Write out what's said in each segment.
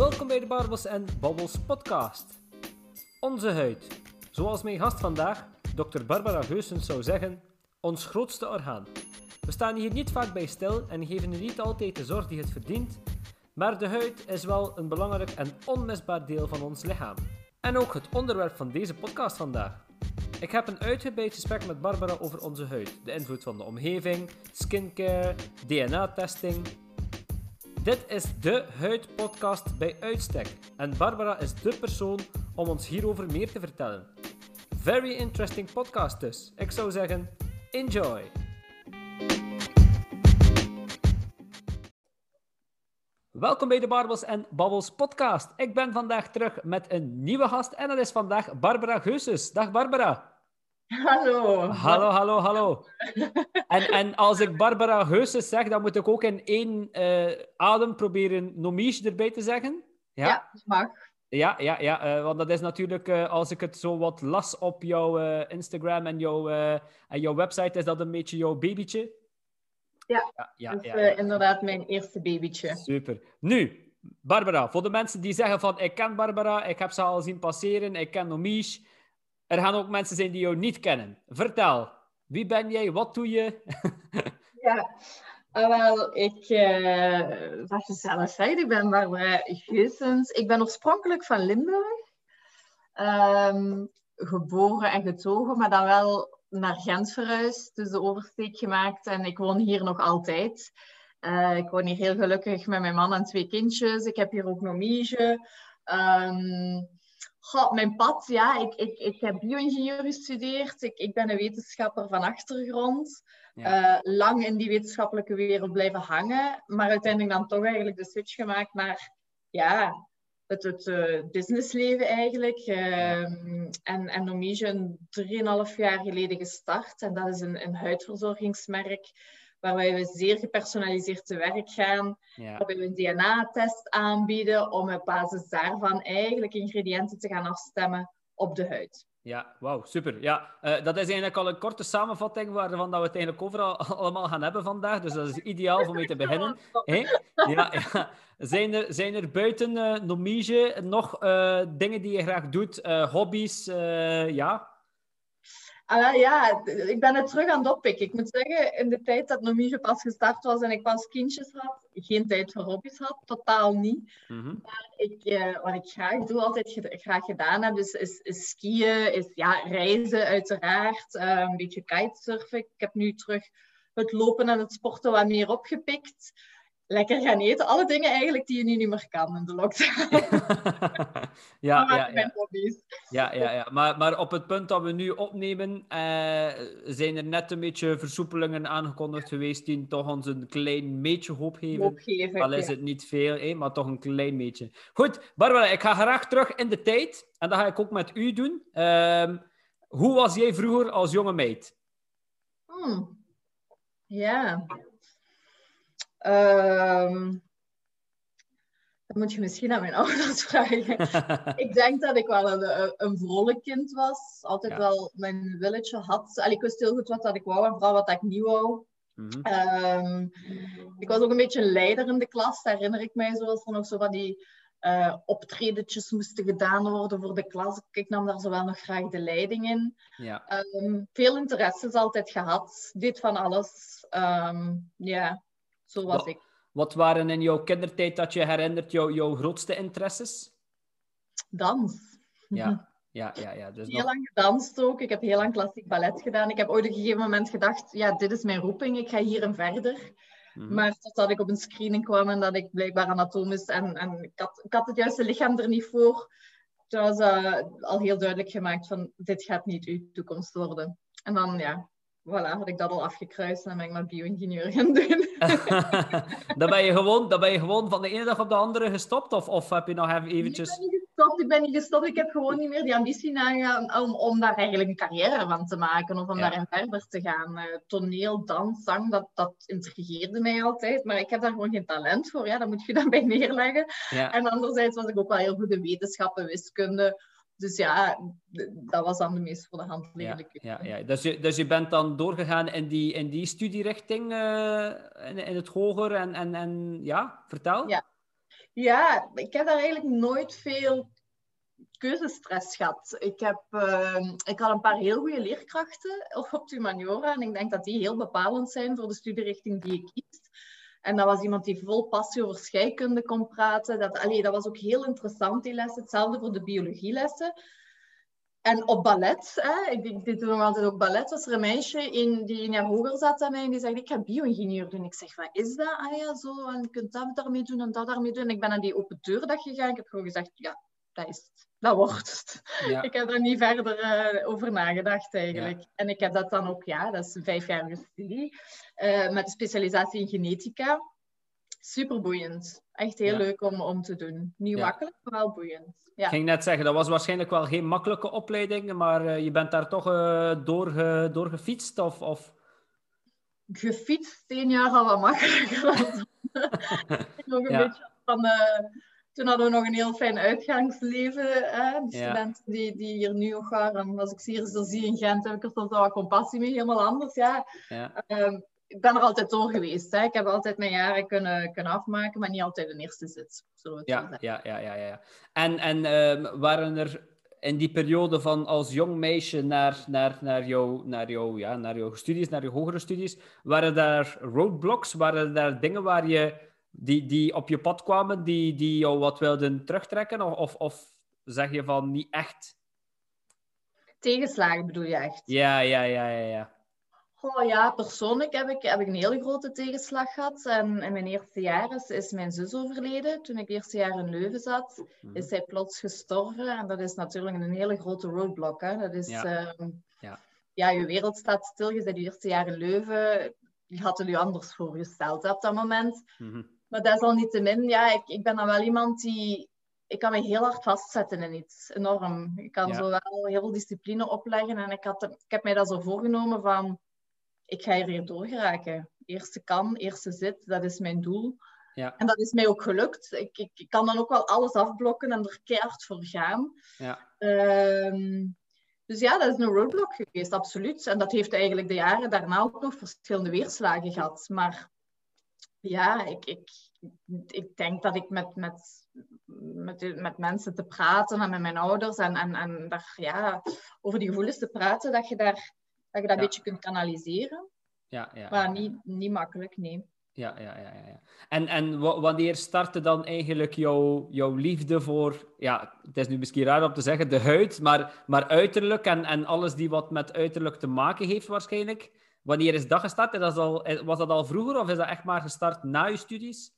Welkom bij de Barbels en Babbels podcast. Onze huid. Zoals mijn gast vandaag, Dr. Barbara Geusens, zou zeggen, ons grootste orgaan. We staan hier niet vaak bij stil en geven er niet altijd de zorg die het verdient, maar de huid is wel een belangrijk en onmisbaar deel van ons lichaam. En ook het onderwerp van deze podcast vandaag. Ik heb een uitgebreid gesprek met Barbara over onze huid, de invloed van de omgeving, skincare, DNA-testing. Dit is de huidpodcast bij uitstek en Barbara is de persoon om ons hierover meer te vertellen. Very interesting podcast dus. Ik zou zeggen, enjoy! Welkom bij de Barbels en Babbels podcast. Ik ben vandaag terug met een nieuwe gast en dat is vandaag Barbara Geuses. Dag Barbara. Hallo. Hallo, hallo, hallo. En, en als ik Barbara Geuses zeg, dan moet ik ook in één eh, adem proberen Nomiche erbij te zeggen. Ja, dat mag. Ja, ja, ja eh, want dat is natuurlijk, eh, als ik het zo wat las op jouw Instagram en jouw, en jouw website, is dat een beetje jouw babytje? Ja, ja, ja, dat is ja, ja. inderdaad mijn eerste babytje. Super. Nu, Barbara, voor de mensen die zeggen van ik ken Barbara, ik heb ze al zien passeren, ik ken Nomiche. Er gaan ook mensen zijn die jou niet kennen. Vertel, wie ben jij, wat doe je? Ja, Ah, wel, ik, eh wat je zelf zegt, ik ben Barbara Geusens. Ik ben oorspronkelijk van Limburg. Ehm, geboren en getogen, maar dan wel naar Gent verhuisd. Dus de oversteek gemaakt en ik woon hier nog altijd. Eh, ik woon hier heel gelukkig met mijn man en twee kindjes. Ik heb hier ook. Ehm goh, mijn pad, ja, ik, ik, ik heb bio-ingenieur gestudeerd. Ik, ik ben een wetenschapper van achtergrond. Ja. Eh, lang in die wetenschappelijke wereld blijven hangen, maar uiteindelijk dan toch eigenlijk de switch gemaakt naar ja, het, het eh, businessleven eigenlijk. Ehm, En, en een 3,5 jaar geleden gestart. En dat is een, een huidverzorgingsmerk waarbij we zeer gepersonaliseerd te werk gaan. Ja. Waarbij we een DNA-test aanbieden om op basis daarvan eigenlijk ingrediënten te gaan afstemmen op de huid. Ja, wauw, super. Ja, eh, dat is eigenlijk al een korte samenvatting waarvan dat we het eigenlijk overal allemaal gaan hebben vandaag. Dus dat is ideaal om mee te beginnen. Hé? Ja, ja. Zijn, er, zijn er buiten eh Nomige nog eh, dingen die je graag doet? Hobby's? ja? Ah, ja, ik ben het terug aan het oppikken. Ik moet zeggen, in de tijd dat Nomige pas gestart was en ik pas kindjes had, geen tijd voor hobby's had, totaal niet. Mhm. Ik, eh, wat ik graag doe, altijd graag gedaan heb, is, is, is skiën, is ja, reizen uiteraard, eh, een beetje kitesurfen. Ik heb nu terug het lopen en het sporten wat meer opgepikt. Lekker gaan eten, alle dingen eigenlijk die je nu niet meer kan in de lockdown. ja, Maar ja, mijn ja. Ja, ja, ja. Maar, maar op het punt dat we nu opnemen, eh, zijn er net een beetje versoepelingen aangekondigd geweest die toch ons een klein beetje hoop geven. Al is ja. het niet veel, maar toch een klein beetje. Goed, Barbara, ik ga graag terug in de tijd. En dat ga ik ook met u doen. Ehm, hoe was jij vroeger als jonge meid? Hmm. Ja. Ehm, dat moet je misschien aan mijn ouders vragen. ik denk dat ik wel een, een- vrolijk kind was. Altijd Ja. wel mijn willetje had. Allee, ik wist heel goed wat dat ik wou en vooral wat dat ik niet wou. Ehm, ik was ook een beetje een leider in de klas, dat herinner ik mij. Zoals er nog zo van die eh optredetjes moesten gedaan worden voor de klas. Ik nam daar zo wel nog graag de leiding in. Ja. Ehm, veel interesses altijd gehad. Deed van alles. Ehm, ja, zo was Wat- ik. Wat waren in jouw kindertijd dat je herinnert jouw, jouw grootste interesses? Dans. Ja, ja, ja. ja. Dus Heel nog... lang gedanst ook. Ik heb heel lang klassiek ballet gedaan. Ik heb ooit op een gegeven moment gedacht, ja, dit is mijn roeping. Ik ga hier en verder. Mhm. Maar totdat ik op een screening kwam en dat ik blijkbaar anatomisch en, en ik, had, ik had het juiste lichaam er niet voor. Toen was eh, al heel duidelijk gemaakt van, dit gaat niet uw toekomst worden. En dan, ja, voilà, had ik dat al afgekruist en dan ben ik maar bio-ingenieur gaan doen. dan, ben je gewoon, dan ben je gewoon van de ene dag op de andere gestopt? Of, of heb je nog even eventjes... Ik ben niet gestopt, ik ben niet gestopt. Ik heb gewoon niet meer die ambitie nagegaan om, om daar eigenlijk een carrière van te maken of om Ja. daarin verder te gaan. Eh, toneel, dans, zang, dat, dat intrigeerde mij altijd. Maar ik heb daar gewoon geen talent voor. Ja, dat moet je dan bij neerleggen. Ja. En anderzijds was ik ook wel heel goed in wetenschappen, wiskunde. Dus ja, dat was dan de meest voor de hand liggende ja, ja. Dus, je, dus je bent dan doorgegaan in die, in die studierichting eh, in, in het hoger en, en, en ja, vertel. Ja. Ja, ik heb daar eigenlijk nooit veel keuzestress gehad. Ik, heb, ehm, ik had een paar heel goede leerkrachten op humaniora en ik denk dat die heel bepalend zijn voor de studierichting die ik kies. En dat was iemand die vol passie over scheikunde kon praten. Dat, allee, dat was ook heel interessant, die lessen. Hetzelfde voor de biologielessen. En op ballet, hè, ik, deed toen altijd ook ballet, was er een meisje in, die een jaar hoger zat dan mij en die zei, ik ga bio-ingenieur doen. Ik zeg, wat is dat? Ah zo, en je kunt dat daarmee doen en dat daarmee doen. En ik ben naar die open deurdag gegaan. Ik heb gewoon gezegd, ja, dat is het. Dat wordt Ja. Ik heb er niet verder uh, over nagedacht eigenlijk. En ik heb dat dan ook, ja, dat is een vijfjarige studie, uh, met specialisatie in genetica. Super boeiend. Echt heel leuk om, om te doen. Niet makkelijk, maar wel boeiend. Ja. Ik ging net zeggen, dat was waarschijnlijk wel geen makkelijke opleiding, maar uh, je bent daar toch door, door gefietst? Of, of... Gefietst, tien jaar al wat makkelijker. nog een beetje van toen hadden we nog een heel fijn uitgangsleven. Hè? De studenten die, die hier nu nog waren. Als ik ze hier zo zie in Gent, heb ik er soms wel compassie mee. Helemaal anders, ja. ja. Ehm, ik ben er altijd door geweest. Hè? Ik heb altijd mijn jaren kunnen, kunnen afmaken, maar niet altijd een eerste zit. Ja, ja, ja, ja, ja. En, en uh, waren er in die periode van als jong meisje naar, naar, naar, jouw, naar, jou, ja, naar jouw studies, naar je hogere studies, waren daar roadblocks? Waren daar dingen waar je die, die op je pad kwamen, die, die jou wat wilden terugtrekken? Of, of, of zeg je van niet echt? Tegenslagen bedoel je echt? Ja, ja, ja, ja. ja. Oh ja, persoonlijk heb ik, heb ik een hele grote tegenslag gehad. En in mijn eerste jaar is, is mijn zus overleden. Toen ik eerste jaar in Leuven zat, mhm. is zij plots gestorven. En dat is natuurlijk een hele grote roadblock. Hè? Dat is, ja. Ehm, ja. ja. je wereld staat stil. Je bent je eerste jaar in Leuven. Je had er je anders voorgesteld op dat moment. Mm maar desalniettemin, ja, ik, ik ben dan wel iemand die... Ik kan me heel hard vastzetten in iets. Enorm. Ik kan zo wel heel veel discipline opleggen. En ik, had, ik heb mij dat zo voorgenomen van... Ik ga hier weer doorgeraken. Eerste kan, eerste zit. Dat is mijn doel. Ja. En dat is mij ook gelukt. Ik, ik, ik, kan dan ook wel alles afblokken en er keihard voor gaan. Ja. Ehm, dus ja, dat is een roadblock geweest, absoluut. En dat heeft eigenlijk de jaren daarna ook nog verschillende weerslagen gehad. Maar ja, ik, ik, ik denk dat ik met, met, met, met mensen te praten en met mijn ouders en, en, en daar, ja, over die gevoelens te praten, dat je, daar, dat, je dat een beetje kunt kanaliseren. Ja, ja, maar niet, niet makkelijk, nee. Ja, ja, ja, ja. En, en wanneer startte dan eigenlijk jouw, jouw liefde voor, ja, het is nu misschien raar om te zeggen, de huid, maar, maar uiterlijk en, en alles die wat met uiterlijk te maken heeft waarschijnlijk? Wanneer is dat gestart? dat al, was dat al vroeger of is dat echt maar gestart na je studies?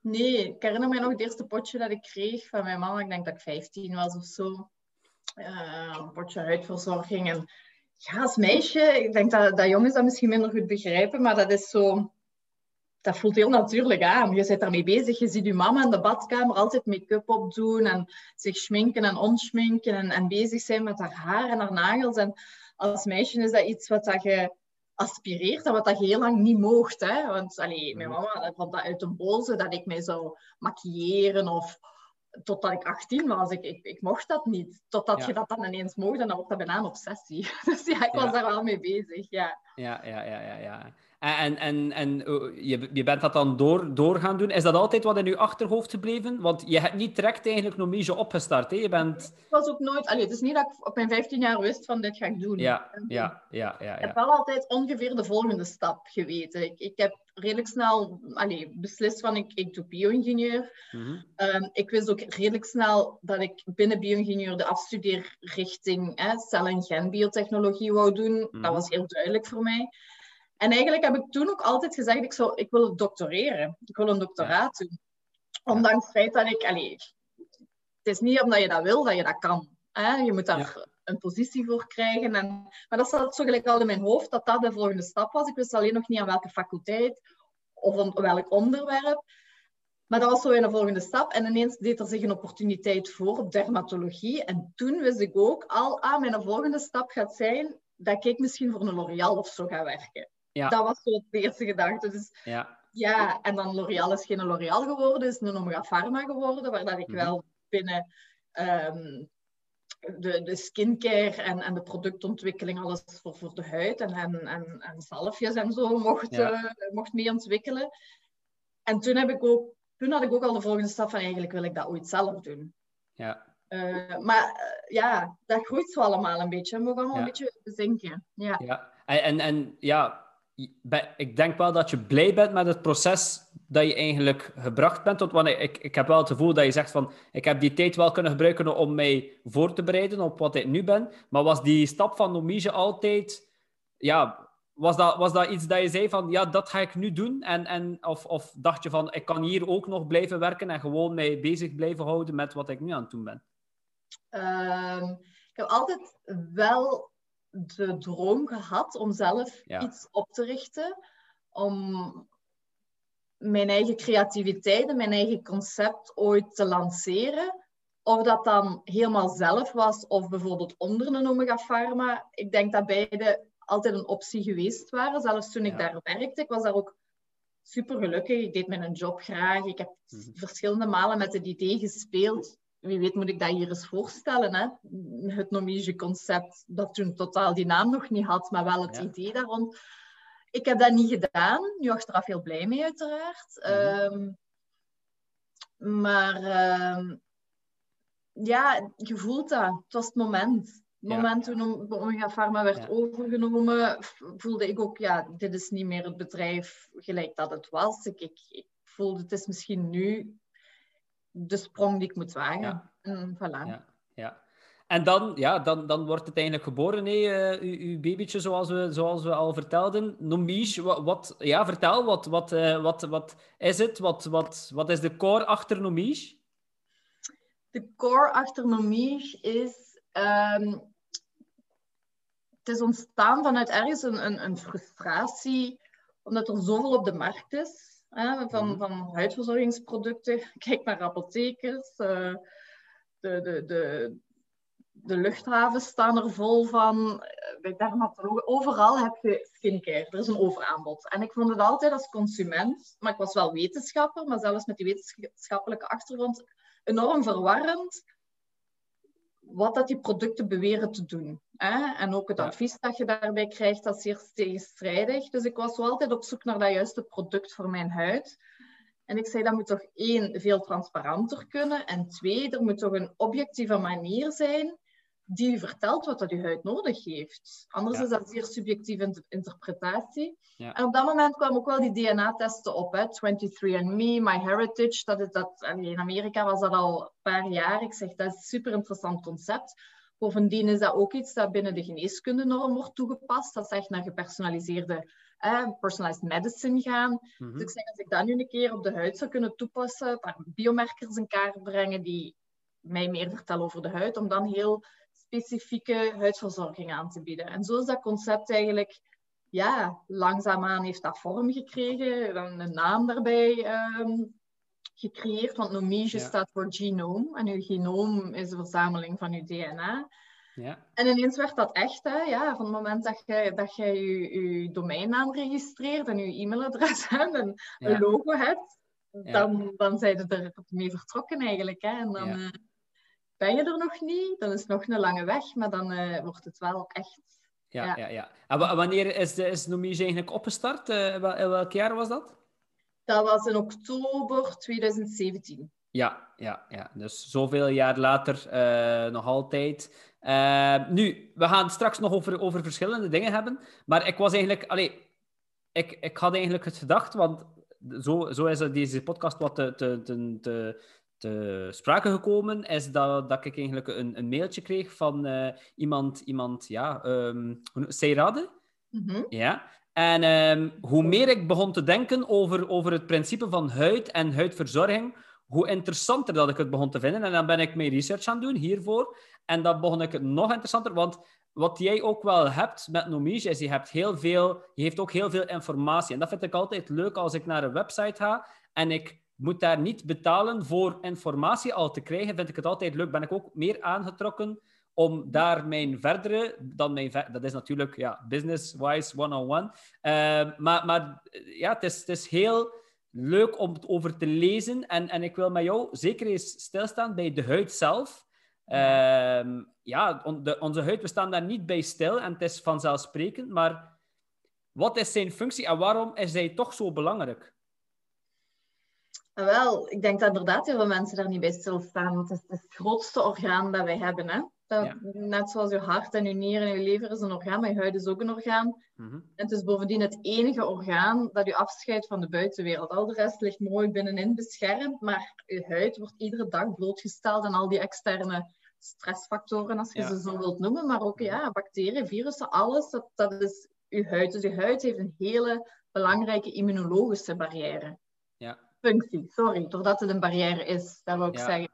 Nee, ik herinner me nog het eerste potje dat ik kreeg van mijn mama. Ik denk dat ik 15 was of zo. Uh, een potje huidverzorging. En ja, als meisje, ik denk dat, dat jongens dat misschien minder goed begrijpen, maar dat is zo... Dat voelt heel natuurlijk aan. Je zit daarmee bezig. Je ziet je mama in de badkamer altijd make-up opdoen en zich schminken en onschminken en, en bezig zijn met haar haar en haar nagels. En als meisje is dat iets wat dat je aspireert en wat dat je heel lang niet mocht. Hè? Want allee, mijn mama vond dat uit een boze dat ik mij zou maquilleren of totdat ik 18 was. Ik, ik, ik mocht dat niet. Totdat je dat dan ineens mocht en dan wordt dat bijna een obsessie. Dus ja, ik was daar wel mee bezig. Ja, ja, ja, ja. ja, ja. En, en, en oh, je, je bent dat dan door, door gaan doen. Is dat altijd wat in je achterhoofd gebleven? Want je hebt niet direct eigenlijk nog meer opgestart. Hè? Je bent... Het was ook nooit... Allee, het is niet dat ik op mijn 15 jaar wist van dit ga ik doen. Ja, ja, ja. ja, ja. Ik heb wel altijd ongeveer de volgende stap geweten. Ik, ik heb redelijk snel allee, beslist van ik, ik doe bio-ingenieur. Ehm, ik wist ook redelijk snel dat ik binnen bio-ingenieur de afstudeerrichting hè, cel- en genbiotechnologie wou doen. Dat mhm. was heel duidelijk voor mij. En eigenlijk heb ik toen ook altijd gezegd, ik, zou, ik wil doctoreren. Ik wil een doctoraat doen. Ondanks het feit dat ik... Allee, het is niet omdat je dat wil, dat je dat kan. Hè? Je moet daar een positie voor krijgen. En, maar dat zat zo gelijk al in mijn hoofd, dat dat de volgende stap was. Ik wist alleen nog niet aan welke faculteit of aan welk onderwerp. Maar dat was zo een volgende stap. En ineens deed er zich een opportuniteit voor op dermatologie. En toen wist ik ook al, ah, mijn volgende stap gaat zijn dat ik misschien voor een L'Oréal of zo ga werken. Ja. Dat was zo de eerste gedachte. Dus ja, ja en dan L'Oréal is geen L'Oréal geworden, is een Omega Pharma geworden, waar dat ik mhm. wel binnen um, de, de skincare en, en de productontwikkeling, alles voor, voor de huid en, en, en, zalfjes en zo mocht, ja. uh, mocht mee ontwikkelen. En toen heb ik ook toen had ik ook al de volgende stap van eigenlijk wil ik dat ooit zelf doen. Ja. Uh, maar uh, ja, dat groeit zo allemaal een beetje. We gaan allemaal Ja. een beetje bezinken. Ja. Ja, en, en, en ja, ik denk wel dat je blij bent met het proces dat je eigenlijk gebracht bent. Want ik, ik heb wel het gevoel dat je zegt van, ik heb die tijd wel kunnen gebruiken om mij voor te bereiden op wat ik nu ben. Maar was die stap van Nomige altijd, ja, was dat, was dat iets dat je zei van, ja, dat ga ik nu doen? En, en, of, of dacht je van, ik kan hier ook nog blijven werken en gewoon mij bezig blijven houden met wat ik nu aan het doen ben? Ehm, ik heb altijd wel de droom gehad om zelf Ja. iets op te richten. Om mijn eigen creativiteit en mijn eigen concept ooit te lanceren. Of dat dan helemaal zelf was, of bijvoorbeeld onder een Omega Pharma. Ik denk dat beide altijd een optie geweest waren. Zelfs toen ik Ja. daar werkte, ik was daar ook super gelukkig. Ik deed mijn job graag. Ik heb Mhm. verschillende malen met het idee gespeeld. Wie weet moet ik dat hier eens voorstellen. Hè? Het Nomige concept, dat toen totaal die naam nog niet had, maar wel het Ja. idee daar rond. Ik heb dat niet gedaan. Nu achteraf heel blij mee, uiteraard. Mhm. Ehm, maar ehm, ja, je voelt dat. Het was het moment. Het Ja. moment toen Omega Pharma werd Ja. overgenomen, voelde ik ook, ja, dit is niet meer het bedrijf gelijk dat het was. Ik, ik, ik voelde, het is misschien nu de sprong die ik moet wagen. Ja. En voilà. Ja. En dan, ja, dan, dan wordt het eigenlijk geboren, hè, eh, uw, uw babytje, zoals we, zoals we al vertelden. Nomiche, wat, wat, ja, vertel, wat, wat, eh, wat, wat is het? Wat, wat, wat is de core achter Nomiche? De core achter Nomige is... ehm, het is ontstaan vanuit ergens een, een, een frustratie, omdat er zoveel op de markt is. Hè, van, Mhm. van huidverzorgingsproducten. Kijk naar apothekers. eh, de, de, de, de luchthavens staan er vol van. eh, Bij dermatologen. Overal heb je skincare. Er is een overaanbod. En ik vond het altijd als consument, maar ik was wel wetenschapper, maar zelfs met die wetenschappelijke achtergrond, enorm verwarrend wat dat die producten beweren te doen. Hè? En ook het Ja. advies dat je daarbij krijgt, dat is zeer tegenstrijdig. Dus ik was wel altijd op zoek naar dat juiste product voor mijn huid. En ik zei, dat moet toch één, veel transparanter kunnen. En twee, er moet toch een objectieve manier zijn die u vertelt wat dat uw huid nodig heeft. Anders Ja. is dat zeer subjectieve inter- interpretatie. Ja. En op dat moment kwamen ook wel die DNA-testen op. Hè. 23andMe, MyHeritage. Dat is dat, in Amerika was dat al een paar jaar. Ik zeg, dat is een super interessant concept. Bovendien is dat ook iets dat binnen de geneeskundenorm wordt toegepast. Dat is echt naar gepersonaliseerde, eh, personalized medicine gaan. Mhm. Dus ik zeg, als ik dat nu een keer op de huid zou kunnen toepassen, een paar biomarkers in kaart brengen die mij meer vertellen over de huid, om dan heel specifieke huidverzorging aan te bieden. En zo is dat concept eigenlijk, ja, langzaamaan heeft dat vorm gekregen, dan een naam daarbij ehm, gecreëerd, want Nomige Ja. staat voor genoom, en uw genoom is de verzameling van uw DNA. Ja, En ineens werd dat echt, hè? Ja, van het moment dat je dat je, je, je domeinnaam registreert en je e-mailadres hebt en ja. een logo hebt, dan, dan zijn ze er mee vertrokken eigenlijk. Hè? En dan eh, ben je er nog niet, dan is het nog een lange weg, maar dan eh, wordt het wel echt... Ja, Ja. ja. En wanneer is, is Nomiche eigenlijk opgestart? Wel- in welk jaar was dat? Dat was in oktober 2017. Ja, ja, ja. Dus zoveel jaar later eh, nog altijd. Eh, nu, we gaan straks nog over, over verschillende dingen hebben. Maar ik was eigenlijk... Allee, ik, ik had eigenlijk het gedacht, want zo, zo is deze podcast wat te, te, te, te, te sprake gekomen, is dat, dat ik eigenlijk een, een mailtje kreeg van eh, iemand, iemand, ja? Mhm. Ja. En ehm, hoe meer ik begon te denken over, over het principe van huid en huidverzorging, hoe interessanter dat ik het begon te vinden. En dan ben ik mijn research aan doen hiervoor. En dan begon ik het nog interessanter, want wat jij ook wel hebt met Nomige, is hebt heel veel, je heeft ook heel veel informatie. En dat vind ik altijd leuk als ik naar een website ga en ik moet daar niet betalen voor informatie al te krijgen, vind ik het altijd leuk. Ben ik ook meer aangetrokken om daar mijn verdere, dan mijn dat is natuurlijk ja, business-wise one-on-one. Eh, maar maar eh, ja, het is, is heel leuk om het over te lezen. En, en ik wil met jou zeker eens stilstaan bij de huid zelf. Ehm, ja, onze huid, we staan daar niet bij stil en het is vanzelfsprekend. Maar wat is zijn functie en waarom is hij toch zo belangrijk? Wel, ik denk dat inderdaad heel veel mensen daar niet bij stilstaan. Want het is het grootste orgaan dat wij hebben. Hè? Dat, Ja. Net zoals je hart en je nieren en je lever is een orgaan, maar je huid is ook een orgaan. Mhm. En het is bovendien het enige orgaan dat je afscheidt van de buitenwereld. Al de rest ligt mooi binnenin beschermd, maar je huid wordt iedere dag blootgesteld aan al die externe stressfactoren, als je Ja. ze zo wilt noemen. Maar ook ja, bacteriën, virussen, alles, dat, dat is je huid. Dus je huid heeft een hele belangrijke immunologische barrière. Ja. Functie, sorry, doordat het een barrière is, dat wil ik Ja. zeggen.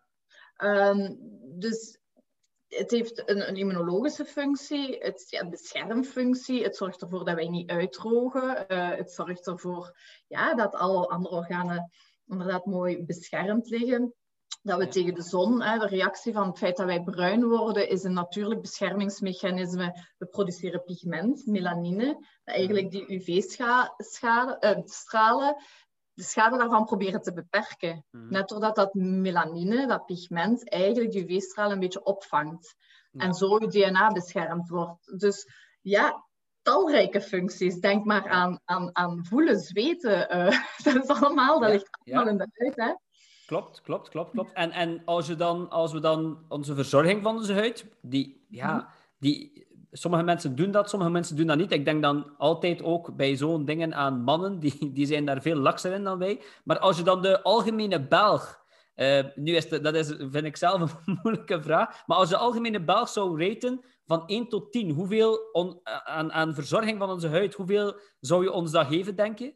Ehm, dus het heeft een, een immunologische functie, het ja, beschermfunctie, het zorgt ervoor dat wij niet uitdrogen, eh, het zorgt ervoor ja, dat alle andere organen inderdaad mooi beschermd liggen. Dat we Ja. tegen de zon, hè, de reactie van het feit dat wij bruin worden, is een natuurlijk beschermingsmechanisme. We produceren pigment, melanine, dat eigenlijk die UV-stralen, de schade daarvan proberen te beperken. Mhm. Net doordat dat melanine, dat pigment, eigenlijk de UV-stralen een beetje opvangt. Ja. En zo je DNA beschermd wordt. Dus ja, talrijke functies. Denk maar aan, aan, aan voelen, zweten. eh, dat is allemaal, dat Ja, ligt allemaal ja. in de huid. Hè? Klopt, klopt, klopt, klopt. En, en als, je dan, als we dan onze verzorging van onze huid, die, ja, Mhm. die, sommige mensen doen dat, sommige mensen doen dat niet. Ik denk dan altijd ook bij zo'n dingen aan mannen, die, die zijn daar veel lakser in dan wij. Maar als je dan de algemene Belg, eh, nu is de, dat is, vind ik zelf een moeilijke vraag, maar als je de algemene Belg zou raten van 1 tot 10, hoeveel on- aan, aan verzorging van onze huid, hoeveel zou je ons dat geven, denk je?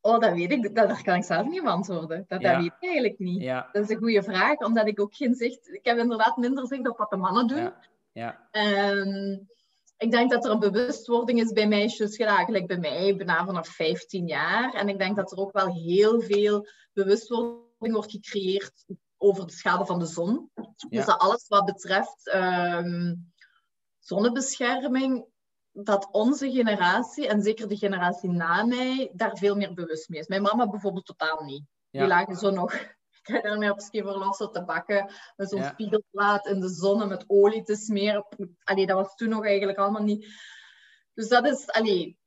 Oh, dat weet ik. Dat, daar kan ik zelf niet antwoorden. Dat, Ja. dat weet ik eigenlijk niet. Ja, Dat is een goede vraag, omdat ik ook geen zicht... Ik heb inderdaad minder zicht op wat de mannen doen. ja, ja. Ehm, ik denk dat er een bewustwording is bij meisjes, eigenlijk bij mij, bijna vanaf 15 jaar. En ik denk dat er ook wel heel veel bewustwording wordt gecreëerd over de schade van de zon. Ja. Dus dat alles wat betreft ehm, zonnebescherming, dat onze generatie, en zeker de generatie na mij, daar veel meer bewust mee is. Mijn mama bijvoorbeeld totaal niet. Ja. Die lagen zo nog ik ga daarmee op skiverlossen te bakken. Met zo'n Ja. spiegelplaat in de zon en met olie te smeren. Allee, dat was toen nog eigenlijk allemaal niet. Dus dat is, allee,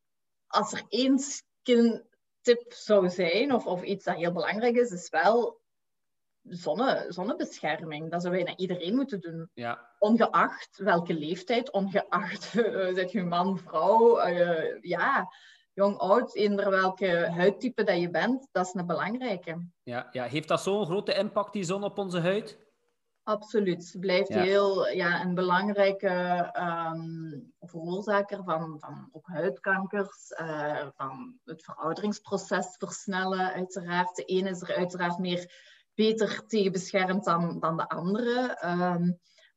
als er één skin-tip zou zijn, of, of iets dat heel belangrijk is, is wel zonne, zonnebescherming. Dat zou bijna iedereen moeten doen. ja. Ongeacht welke leeftijd, ongeacht uh, je man, vrouw, eh, ja, jong, oud, eender welke huidtype dat je bent, dat is een belangrijke. Ja, ja. Heeft dat zo'n grote impact, die zon, op onze huid? Absoluut. Het blijft Ja. heel ja, een belangrijke ehm, veroorzaker van, van ook huidkankers, eh, van het verouderingsproces versnellen, uiteraard. De ene is er uiteraard meer beter tegen beschermd dan, dan de andere. Ehm,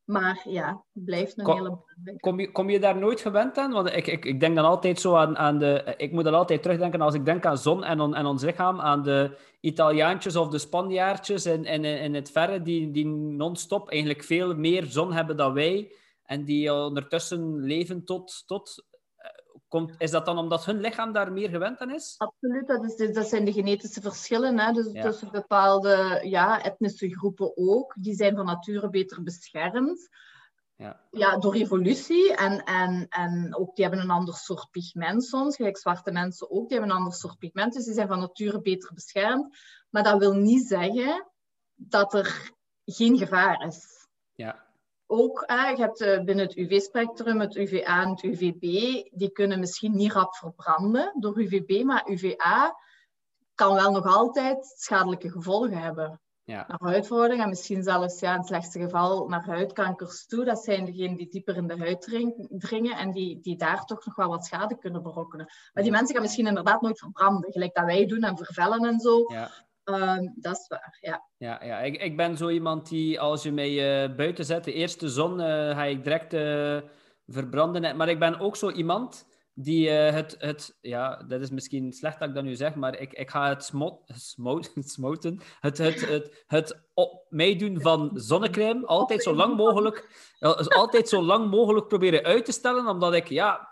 maar ja, het blijft een Ko- hele. Kom je, kom je daar nooit gewend aan? Want ik, ik, ik denk dan altijd zo aan, aan de... Ik moet dan altijd terugdenken als ik denk aan zon en, on- en ons lichaam, aan de Italiaantjes of de Spanjaardjes in, in, in het verre, die, die non-stop eigenlijk veel meer zon hebben dan wij. En die ondertussen leven tot... tot komt, is dat dan omdat hun lichaam daar meer gewend aan is? Absoluut, dat, is, dus- dat zijn de genetische verschillen. Hè? Dus Ja. tussen bepaalde ja, etnische groepen ook. Die zijn van nature beter beschermd. Ja. Ja, door evolutie. En, en, en ook die hebben een ander soort pigment soms. Gelijk zwarte mensen ook. Die hebben een ander soort pigment. Dus die zijn van nature beter beschermd. Maar dat wil niet zeggen dat er geen gevaar is Ja, ook, hè, je hebt eh, binnen het UV-spectrum het UVA en het UVB, die kunnen misschien niet rap verbranden door UVB, maar UVA kan wel nog altijd schadelijke gevolgen hebben. ja, Naar huidverhouding en misschien zelfs ja, in het slechtste geval naar huidkankers toe. Dat zijn degenen die dieper in de huid dring- dringen en die, die daar toch nog wel wat schade kunnen berokkenen. Maar die mensen gaan misschien inderdaad nooit verbranden, gelijk dat wij doen en vervellen en zo. ja. Ehm, dat is waar, ja. Ja, ja. Ik, ik ben zo iemand die, als je mij eh, buiten zet, de eerste zon, eh, ga ik direct eh, verbranden. Maar ik ben ook zo iemand die het, het... Ja, dat is misschien slecht dat ik dat nu zeg, maar ik, ik ga het smot, smot, smoten. Het, het, het, het op meedoen van zonnecrème altijd zo lang mogelijk... altijd zo lang mogelijk proberen uit te stellen, omdat ik, ja...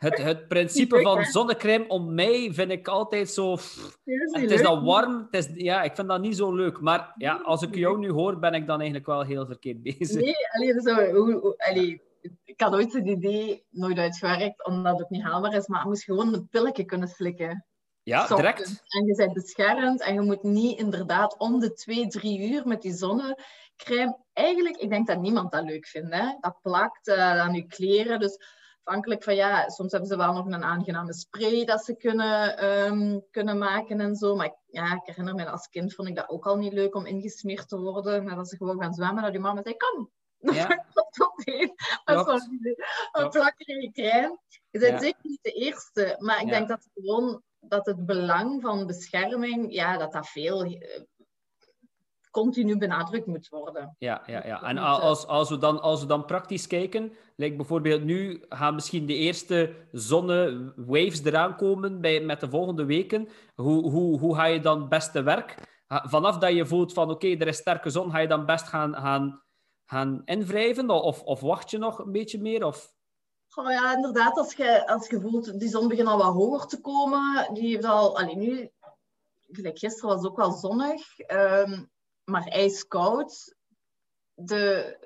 Het, het principe van zonnecrème om mij vind ik altijd zo... pff, het is dan warm. Het is, ja, ik vind dat niet zo leuk. Maar ja, als ik jou nu hoor, ben ik dan eigenlijk wel heel verkeerd bezig. Nee, allee, zo, hoe, allee, ik had ooit het idee, nooit uitgewerkt, omdat het niet haalbaar is, maar je moest gewoon een pilletje kunnen slikken. Ja, direct. En je bent beschermd en je moet niet inderdaad om de twee, drie uur met die zonnecrème. Eigenlijk, ik denk dat niemand dat leuk vindt. Hè? Dat plakt uh, aan je kleren. Dus afhankelijk van, ja, soms hebben ze wel nog een aangename spray dat ze kunnen, ehm, kunnen maken en zo. Maar ja, ik herinner me, als kind vond ik dat ook al niet leuk om ingesmeerd te worden. Maar als ze gewoon gaan zwemmen, dat die mama zei, kom, ja. Één. Dat een plakkerige crème. Je bent zeker niet de eerste, maar ik denk dat gewoon dat het belang van bescherming, ja, dat dat veel eh, continu benadrukt moet worden. Ja, ja, ja. En als, als, we dan, als we dan praktisch kijken, like bijvoorbeeld nu gaan misschien de eerste zonnewaves eraan komen bij, met de volgende weken. Hoe, hoe, hoe ga je dan best te werk? Vanaf dat je voelt van oké, er is sterke zon, ga je dan best gaan, gaan, gaan invrijven? Of, of wacht je nog een beetje meer? Of... Oh ja, inderdaad, als je, als je voelt, die zon begint al wat hoger te komen. Die heeft al, alleen nu, gelijk gisteren was het ook wel zonnig, um, maar ijskoud. De,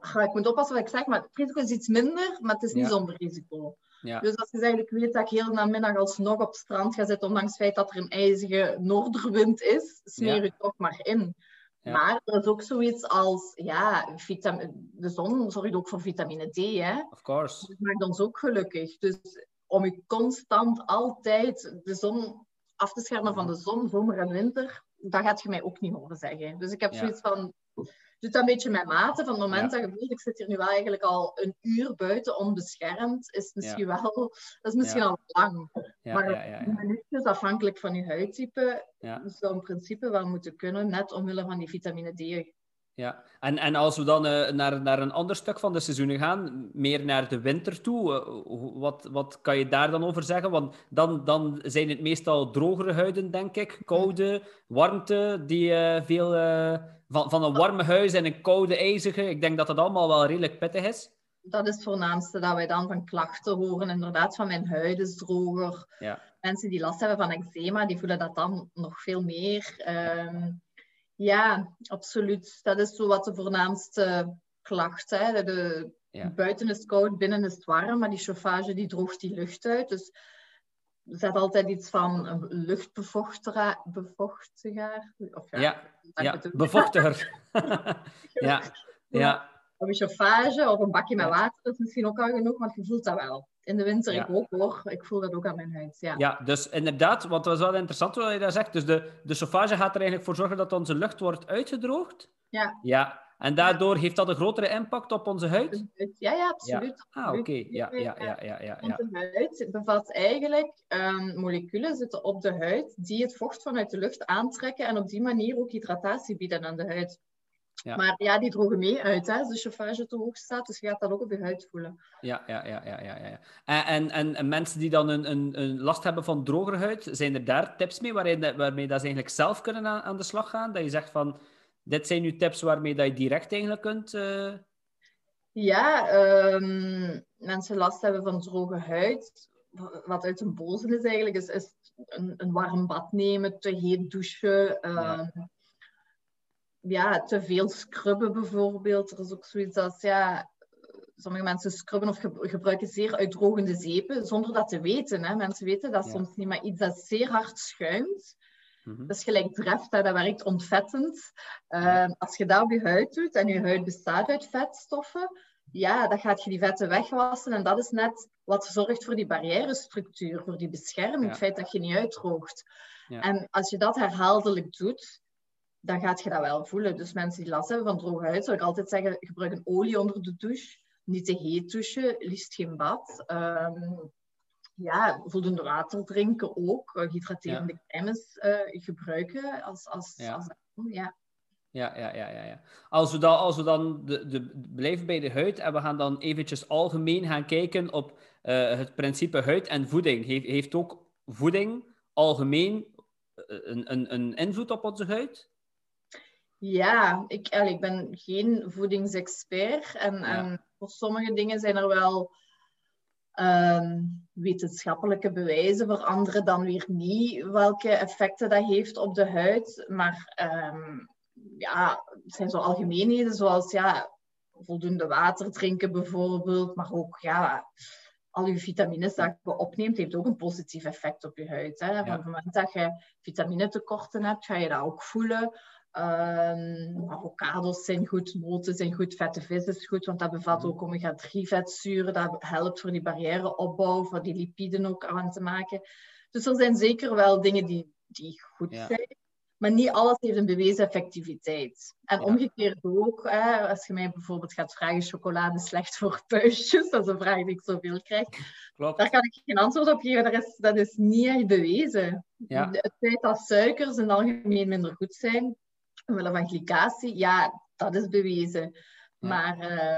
ga ik moet oppassen wat ik zeg, maar het risico is iets minder, maar het is niet zonder risico. Ja. Dus als je eigenlijk weet dat ik heel namiddag alsnog op het strand ga zitten, ondanks het feit dat er een ijzige noorderwind is, smeer je toch maar in. Maar er is ook zoiets als, ja, de zon zorgt ook voor vitamine D, hè. Of course. Dat maakt ons ook gelukkig. Dus om je constant altijd de zon af te schermen van de zon, zomer en winter, dat gaat je mij ook niet horen zeggen. Dus ik heb zoiets van, doe dat een beetje met mate. Van het moment dat je voelt, ik zit hier nu wel eigenlijk al een uur buiten onbeschermd, is misschien wel, dat is misschien al lang. maar minuutjes, afhankelijk van je huidtype, zou in principe wel moeten kunnen, net omwille van die vitamine D. Ja, en, en als we dan uh, naar, naar een ander stuk van de seizoenen gaan, meer naar de winter toe, uh, wat, wat kan je daar dan over zeggen? Want dan, dan zijn het meestal drogere huiden, denk ik. Koude, warmte, die uh, veel van, van een warme huis en een koude ijzige. Ik denk dat dat allemaal wel redelijk pittig is. Dat is het voornaamste dat wij dan van klachten horen. Inderdaad, van mijn huid is droger. Ja. Mensen die last hebben van eczeema, die voelen dat dan nog veel meer. Um, ja, absoluut. Dat is zo wat de voornaamste klacht. Hè. De, Buiten is het koud, binnen is het warm, maar die chauffage die droogt die lucht uit. Dus er zit altijd iets van een luchtbevochtiger. Of ja, ja, ja bevochtiger. ja, ja. Of een chauffage of een bakje met water is misschien ook al genoeg, want je voelt dat wel. In de winter ik ook hoor. Ik voel dat ook aan mijn huid. Ja, ja dus inderdaad, want dat was wel interessant wat je daar zegt. Dus de, de chauffage gaat er eigenlijk voor zorgen dat onze lucht wordt uitgedroogd. Ja. Ja. En daardoor heeft dat een grotere impact op onze huid? Ja, ja, absoluut. Ja. Ah, oké. Ja, ja, ja, ja, ja, ja. de huid bevat eigenlijk um, moleculen zitten op de huid die het vocht vanuit de lucht aantrekken en op die manier ook hydratatie bieden aan de huid. Ja. Maar ja, die drogen mee uit hè, als de chauffage te hoog staat. Dus je gaat dat ook op je huid voelen. Ja, ja, ja. ja, ja, ja. En, en, en mensen die dan een, een, een last hebben van drogere huid, zijn er daar tips mee waarin, waarmee dat ze eigenlijk zelf kunnen aan, aan de slag gaan? Dat je zegt van, dit zijn nu tips waarmee dat je direct eigenlijk kunt... Uh... Ja, um, mensen last hebben van droge huid. Wat uit een boze is eigenlijk, is, is een, een warm bad nemen, te heet douchen... Ja. Ja, te veel scrubben bijvoorbeeld. Er is ook zoiets als, ja, sommige mensen scrubben of gebruiken zeer uitdrogende zeepen zonder dat te weten. Hè. Mensen weten dat soms niet, maar iets dat zeer hard schuimt, mm dat is gelijk treft, dat werkt ontvettend. Ehm, als je dat op je huid doet en je huid bestaat uit vetstoffen, ja, dan gaat je die vetten wegwassen en dat is net wat zorgt voor die barrièrestructuur, voor die bescherming, het feit dat je niet uitdroogt. Ja. En als je dat herhaaldelijk doet, dan gaat je dat wel voelen. Dus mensen die last hebben van droge huid, zou ik altijd zeggen, gebruik een olie onder de douche. Niet te heet douchen, liefst geen bad. Um, ja, voldoende water drinken ook. Uh, hydraterende ja. crèmes uh, gebruiken als, als, ja. als ja. Ja, ja, ja, ja, ja. Als we dan, als we dan de, de, blijven bij de huid en we gaan dan eventjes algemeen gaan kijken op uh, het principe huid en voeding. Heeft, heeft ook voeding algemeen een, een, een invloed op onze huid? Ja, ik, ik ben geen voedingsexpert. En, en voor sommige dingen zijn er wel ehm, wetenschappelijke bewijzen, voor andere dan weer niet, welke effecten dat heeft op de huid. Maar um, ja, het zijn zo algemeenheden, zoals ja, voldoende water drinken bijvoorbeeld, maar ook ja, al je vitamines dat je opneemt, heeft ook een positief effect op je huid. Hè. Op het moment dat je vitaminetekorten hebt, ga je dat ook voelen. Um, avocados zijn goed, noten zijn goed, vette vis is goed, want dat bevat ook omega-3 vetzuren. Dat helpt voor die barrièreopbouw, voor die lipiden ook aan te maken. Dus er zijn zeker wel dingen die, die goed zijn. Maar niet alles heeft een bewezen effectiviteit. En omgekeerd ook, hè, als je mij bijvoorbeeld gaat vragen, chocolade slecht voor puistjes, dat is een vraag die ik zoveel krijg. Klopt. Daar kan ik geen antwoord op geven, dat is, dat is niet echt bewezen. Ja. Het feit dat suikers in het algemeen minder goed zijn, omwille van glycatie, ja, dat is bewezen. Maar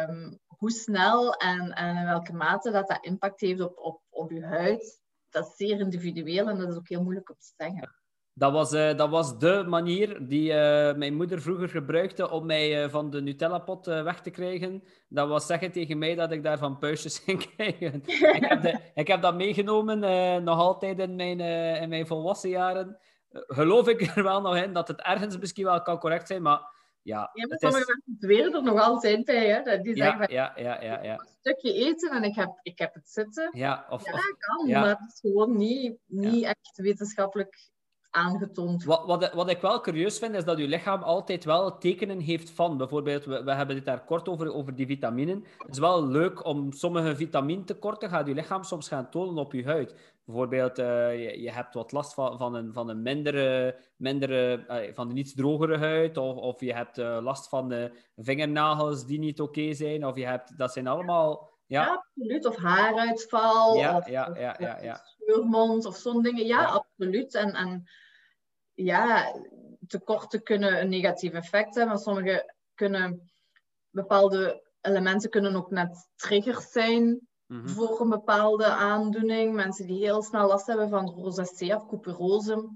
um, hoe snel en, en in welke mate dat dat impact heeft op, op, op je huid, dat is zeer individueel en dat is ook heel moeilijk om te zeggen. Dat was, uh, dat was de manier die uh, mijn moeder vroeger gebruikte om mij uh, van de Nutella-pot weg te krijgen. Dat was zeggen tegen mij dat ik daarvan puistjes ging krijgen. ik, heb de, ik heb dat meegenomen nog altijd in mijn, in mijn volwassen jaren. Geloof ik er wel nog in dat het ergens misschien wel kan correct zijn, maar ja. ja maar sommige is... mensen zweren er nog altijd bij. Hè? Die zeggen van, ja, ja, ja, ja. een stukje eten en ik heb, ik heb het zitten. Ja, of, ja kan, maar het is gewoon niet, niet echt wetenschappelijk aangetoond. Wat, wat, wat ik wel curieus vind, is dat uw lichaam altijd wel tekenen heeft van. Bijvoorbeeld, we, we hebben het daar kort over, over die vitaminen. Het is wel leuk om sommige vitamintekorten gaat uw lichaam soms gaan tonen op je huid. Bijvoorbeeld, uh, je, je, hebt wat last van, van een, van een mindere, mindere uh, van een iets drogere huid, of, of je hebt uh, last van de vingernagels die niet oké okay zijn, of je hebt, dat zijn allemaal... Ja, ja absoluut. Of haaruitval, ja, of, ja, ja, ja, ja. scheurmond, of zo'n dingen. Ja, ja, absoluut. En, en ja, tekorten kunnen een negatief effect hebben, maar sommige kunnen bepaalde elementen kunnen ook net triggers zijn mhm. voor een bepaalde aandoening. Mensen die heel snel last hebben van rosacea of couperose,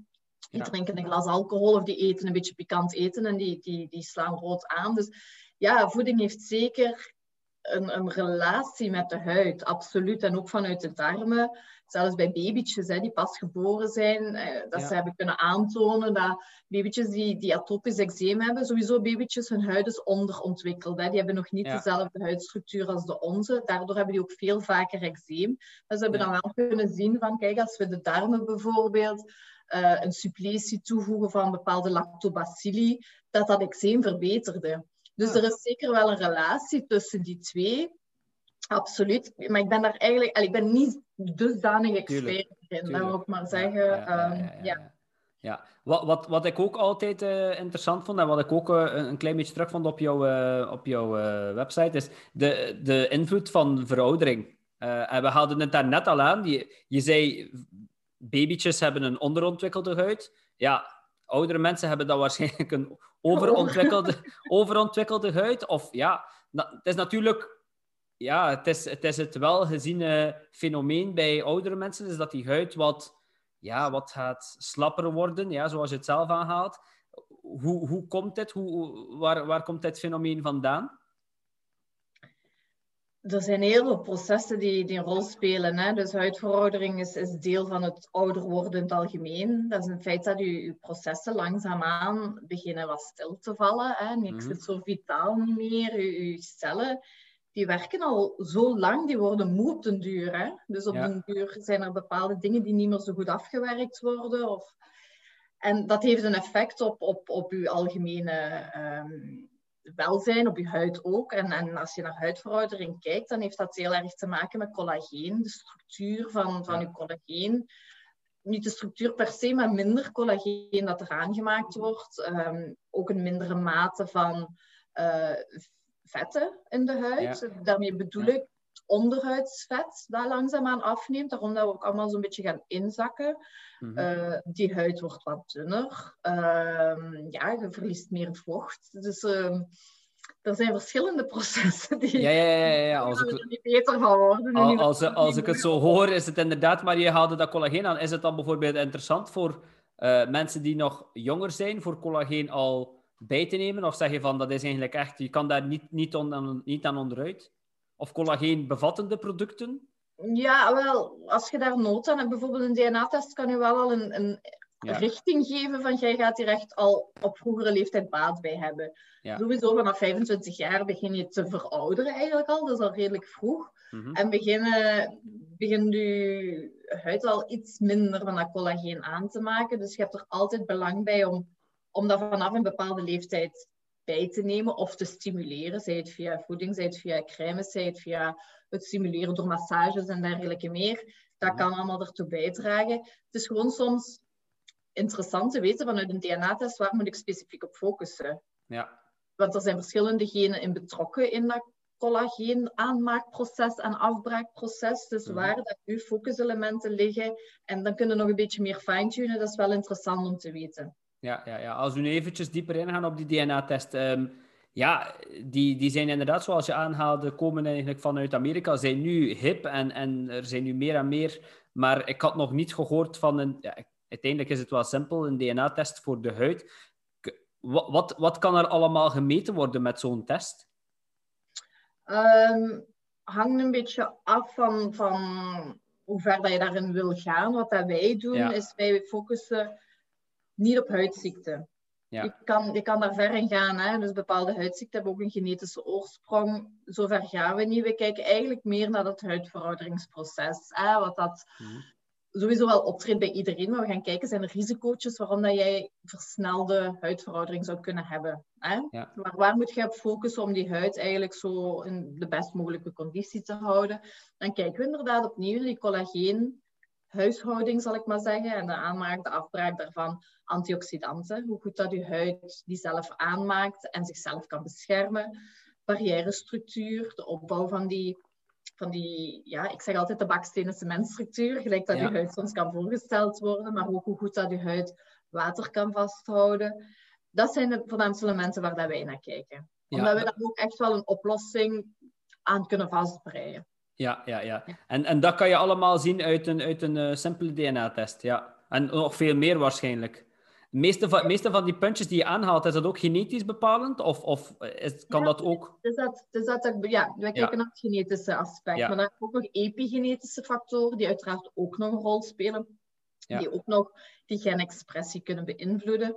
die drinken een glas alcohol of die eten een beetje pikant eten en die, die, die slaan rood aan. Dus ja, voeding heeft zeker een, een relatie met de huid, absoluut. En ook vanuit de darmen zelfs bij babytjes hè, die pas geboren zijn, eh, dat ze hebben kunnen aantonen dat babytjes die, die atopisch eczeem hebben, sowieso babytjes, hun huid is onderontwikkeld. Hè. Die hebben nog niet dezelfde huidstructuur als de onze. Daardoor hebben die ook veel vaker eczeem. Dus ze hebben dan wel kunnen zien van, kijk, als we de darmen bijvoorbeeld uh, een suppletie toevoegen van bepaalde lactobacilli, dat dat eczeem verbeterde. Dus er is zeker wel een relatie tussen die twee. Absoluut. Maar ik ben daar eigenlijk... Ik ben niet dusdanig expert in, dat wil ik maar zeggen. Ja, ja, ja, Wat, wat, wat ik ook altijd uh, interessant vond en wat ik ook uh, een klein beetje terugvond op jouw, uh, op jouw website, is de, de invloed van veroudering. en we hadden het daar net al aan. Je, je zei, babytjes hebben een onderontwikkelde huid. Ja, oudere mensen hebben dan waarschijnlijk een overontwikkelde, overontwikkelde huid. Of ja, het is natuurlijk ja, het is, het is het fenomeen bij oudere mensen, is dat die huid wat, ja, wat gaat slapper worden, ja, zoals je het zelf aanhaalt. Hoe, hoe komt dit? Hoe, waar, waar komt dit fenomeen vandaan? Er zijn heel veel processen die, die een rol spelen. Hè? Dus huidveroudering is, is deel van het ouder worden in het algemeen. Dat is een feit dat je, je processen langzaamaan beginnen wat stil te vallen. Hè? Niks mm is zo vitaal niet meer. Je, je cellen die werken al zo lang, die worden moe op den duur. Hè? Dus op ja. den duur zijn er bepaalde dingen die niet meer zo goed afgewerkt worden. Of... En dat heeft een effect op, op, op uw algemene um, welzijn, op je huid ook. En, en als je naar huidveroudering kijkt, dan heeft dat heel erg te maken met collageen, de structuur van, van uw collageen. Niet de structuur per se, maar minder collageen dat er aangemaakt wordt. Um, ook een mindere mate van uh, vetten in de huid. Daarmee bedoel ik het onderhuidsvet dat langzaamaan afneemt. Daarom dat we ook allemaal zo'n beetje gaan inzakken. Mm die huid wordt wat dunner. Uh, ja, je verliest meer vocht. Dus uh, er zijn verschillende processen die ja, ja, ja, ja. Als ik, er niet beter van worden. Als, als, als ik het zo hoor, is het inderdaad, maar je haalde dat collageen aan. Is het dan bijvoorbeeld interessant voor uh, mensen die nog jonger zijn, voor collageen al bij te nemen? Of zeg je van dat is eigenlijk echt, je kan daar niet, niet, on, niet aan onderuit? Of collageen bevattende producten? Ja, wel, als je daar nood aan hebt, bijvoorbeeld een DNA-test, kan je wel al een, een richting geven van jij gaat hier echt al op vroegere leeftijd baat bij hebben. Ja. Sowieso vanaf 25 jaar begin je te verouderen eigenlijk al, dat is al redelijk vroeg. Mhm. En beginnen, begint je huid al iets minder van dat collageen aan te maken. Dus je hebt er altijd belang bij om, om dat vanaf een bepaalde leeftijd bij te nemen of te stimuleren. Zij het via voeding, zij het via crèmes, zij het via het stimuleren door massages en dergelijke meer. Dat Mhm. kan allemaal ertoe bijdragen. Het is gewoon soms interessant te weten vanuit een DNA-test waar moet ik specifiek op focussen. Ja. Want er zijn verschillende genen in betrokken in dat collageen aanmaakproces en afbraakproces. Dus Mhm. waar dat uw focuselementen liggen. En dan kunnen we nog een beetje meer fine-tunen. Dat is wel interessant om te weten. Ja, ja, ja. Als we nu eventjes dieper ingaan op die DNA-test. ehm, ja, die, die zijn inderdaad, zoals je aanhaalde, komen eigenlijk vanuit Amerika. Zijn nu hip en, en er zijn nu meer en meer. Maar ik had nog niet gehoord van een... Ja, uiteindelijk is het wel simpel, een DNA-test voor de huid. Wat, wat, wat kan er allemaal gemeten worden met zo'n test? Ehm hangt een beetje af van, van hoe ver dat je daarin wil gaan. Wat dat wij doen, Ja. is wij focussen niet op huidziekten. Ja. Je, kan, je kan daar ver in gaan. Hè? Dus bepaalde huidziekten hebben ook een genetische oorsprong. Zover gaan we niet. We kijken eigenlijk meer naar dat huidverouderingsproces. Hè? Wat dat Mhm. sowieso wel optreedt bij iedereen. Maar we gaan kijken, zijn er risico's waarom dat jij versnelde huidveroudering zou kunnen hebben. Hè? Ja. Maar waar moet je op focussen om die huid eigenlijk zo in de best mogelijke conditie te houden? Dan kijken we inderdaad opnieuw naar die collageen huishouding, zal ik maar zeggen. En de aanmaak, de afbraak daarvan, antioxidanten. Hoe goed dat je huid die zelf aanmaakt en zichzelf kan beschermen. Barrièrestructuur, de opbouw van die, van die ja, ik zeg altijd de bakstenen cementstructuur, gelijk dat Ja. je huid soms kan voorgesteld worden, maar ook hoe goed dat je huid water kan vasthouden. Dat zijn de voornaamste elementen waar dat wij naar kijken. Ja, Omdat we dat- daar ook echt wel een oplossing aan kunnen vastbreien. Ja, ja, ja. En, en dat kan je allemaal zien uit een, uit een eh, simpele DNA-test. Ja. En nog veel meer waarschijnlijk. De meeste van, meeste van die puntjes die je aanhaalt, is dat ook genetisch bepalend? Of, of is, kan Ja. dat ook? Dus dat, dus dat, ja, wij kijken Ja. naar het genetische aspect. Ja. Maar dan heb je ook nog epigenetische factoren, die uiteraard ook nog een rol spelen. Die ook nog die genexpressie kunnen beïnvloeden.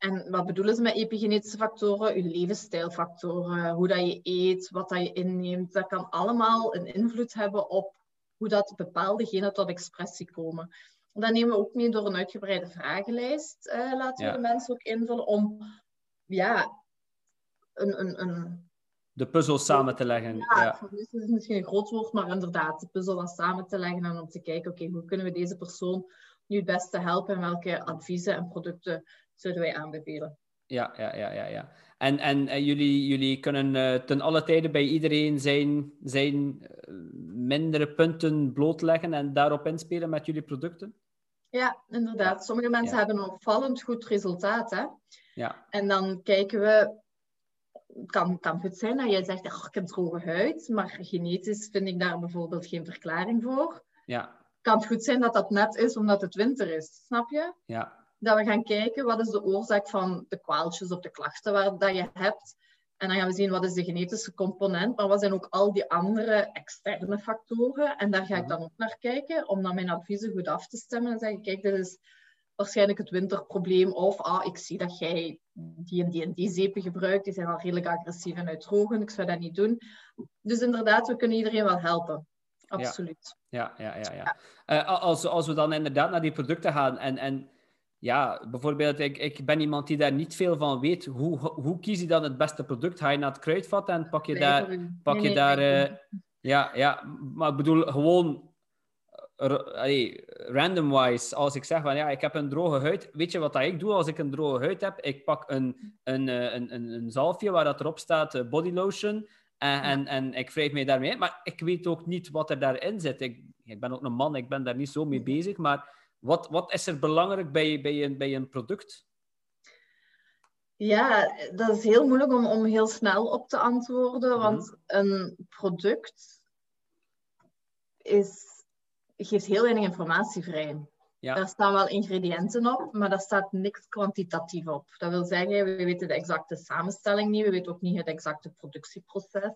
En wat bedoelen ze met epigenetische factoren? Uw levensstijlfactoren, hoe dat je eet, wat dat je inneemt. Dat kan allemaal een invloed hebben op hoe dat bepaalde genen tot expressie komen. En dat nemen we ook mee door een uitgebreide vragenlijst. eh, laten Ja. we de mensen ook invullen om ja, een, een, een De puzzel samen te leggen. ja, Ja. is misschien een groot woord, maar inderdaad, de puzzel dan samen te leggen en om te kijken, oké, hoe kunnen we deze persoon nu het beste helpen en welke adviezen en producten zouden wij aanbevelen? Ja, ja, ja, ja, ja. En, en, en jullie, jullie kunnen eh, ten alle tijde bij iedereen zijn, zijn eh, mindere punten blootleggen en daarop inspelen met jullie producten? Ja, inderdaad. Sommige mensen Ja. hebben een opvallend goed resultaat, hè. Ja, En dan kijken we, het kan, kan goed zijn dat jij zegt, "Ach, ik heb droge huid, maar genetisch vind ik daar bijvoorbeeld geen verklaring voor. ja, Kan het goed zijn dat dat net is omdat het winter is, snap je? ja. Dat we gaan kijken wat is de oorzaak van de kwaaltjes of de klachten waar, dat je hebt. En dan gaan we zien wat is de genetische component, maar wat zijn ook al die andere externe factoren. En daar ga ik dan ook naar kijken, om dan mijn adviezen goed af te stemmen en zeggen, kijk, dit is waarschijnlijk het winterprobleem. Of, ah, ik zie dat jij die en die en die zeepen gebruikt, die zijn al redelijk agressief en uitdrogend, ik zou dat niet doen. Dus inderdaad, we kunnen iedereen wel helpen. Absoluut. Ja, ja, ja. ja. Eh, als, als we dan inderdaad naar die producten gaan en, en ja, bijvoorbeeld, ik, ik ben iemand die daar niet veel van weet. Hoe, hoe kies je dan het beste product? Ga je naar het kruidvat en pak je daar, pak je nee, daar nee. eh, ja, ja, maar ik bedoel gewoon allee, random-wise. Als ik zeg van ja, ik heb een droge huid, weet je wat dat ik doe als ik een droge huid heb? Ik pak een, een, eh, een, een, een zalfje waar dat erop staat eh, body lotion. En, en, en ik wrijf mij daarmee. Maar ik weet ook niet wat er daarin zit. Ik, ik ben ook een man, ik ben daar niet zo mee bezig. Maar wat, wat is er belangrijk bij, bij, een, bij een product? Ja, dat is heel moeilijk om, om heel snel op te antwoorden, Mhm. want een product is, geeft heel weinig informatie vrij. Ja. Daar staan wel ingrediënten op, maar daar staat niks kwantitatief op. Dat wil zeggen, we weten de exacte samenstelling niet, we weten ook niet het exacte productieproces.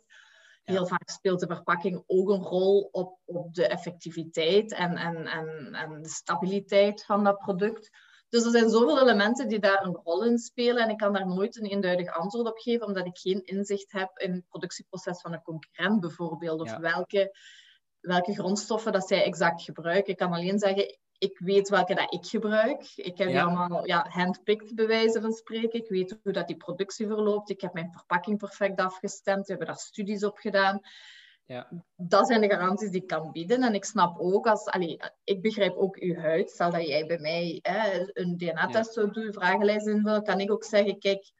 Heel vaak speelt de verpakking ook een rol op, op de effectiviteit en, en, en, en de stabiliteit van dat product. Dus er zijn zoveel elementen die daar een rol in spelen en ik kan daar nooit een eenduidig antwoord op geven, omdat ik geen inzicht heb in het productieproces van een concurrent bijvoorbeeld, of welke, welke grondstoffen dat zij exact gebruiken. Ik kan alleen zeggen, ik weet welke dat ik gebruik. Ik heb die allemaal ja, handpicked bij wijze van spreken. Ik weet hoe dat die productie verloopt. Ik heb mijn verpakking perfect afgestemd. We hebben daar studies op gedaan. Ja. Dat zijn de garanties die ik kan bieden. En ik snap ook, als, allee, ik begrijp ook uw huid. Stel dat jij bij mij hè, een DNA-test zou doen, vragenlijst invullen, kan ik ook zeggen, kijk,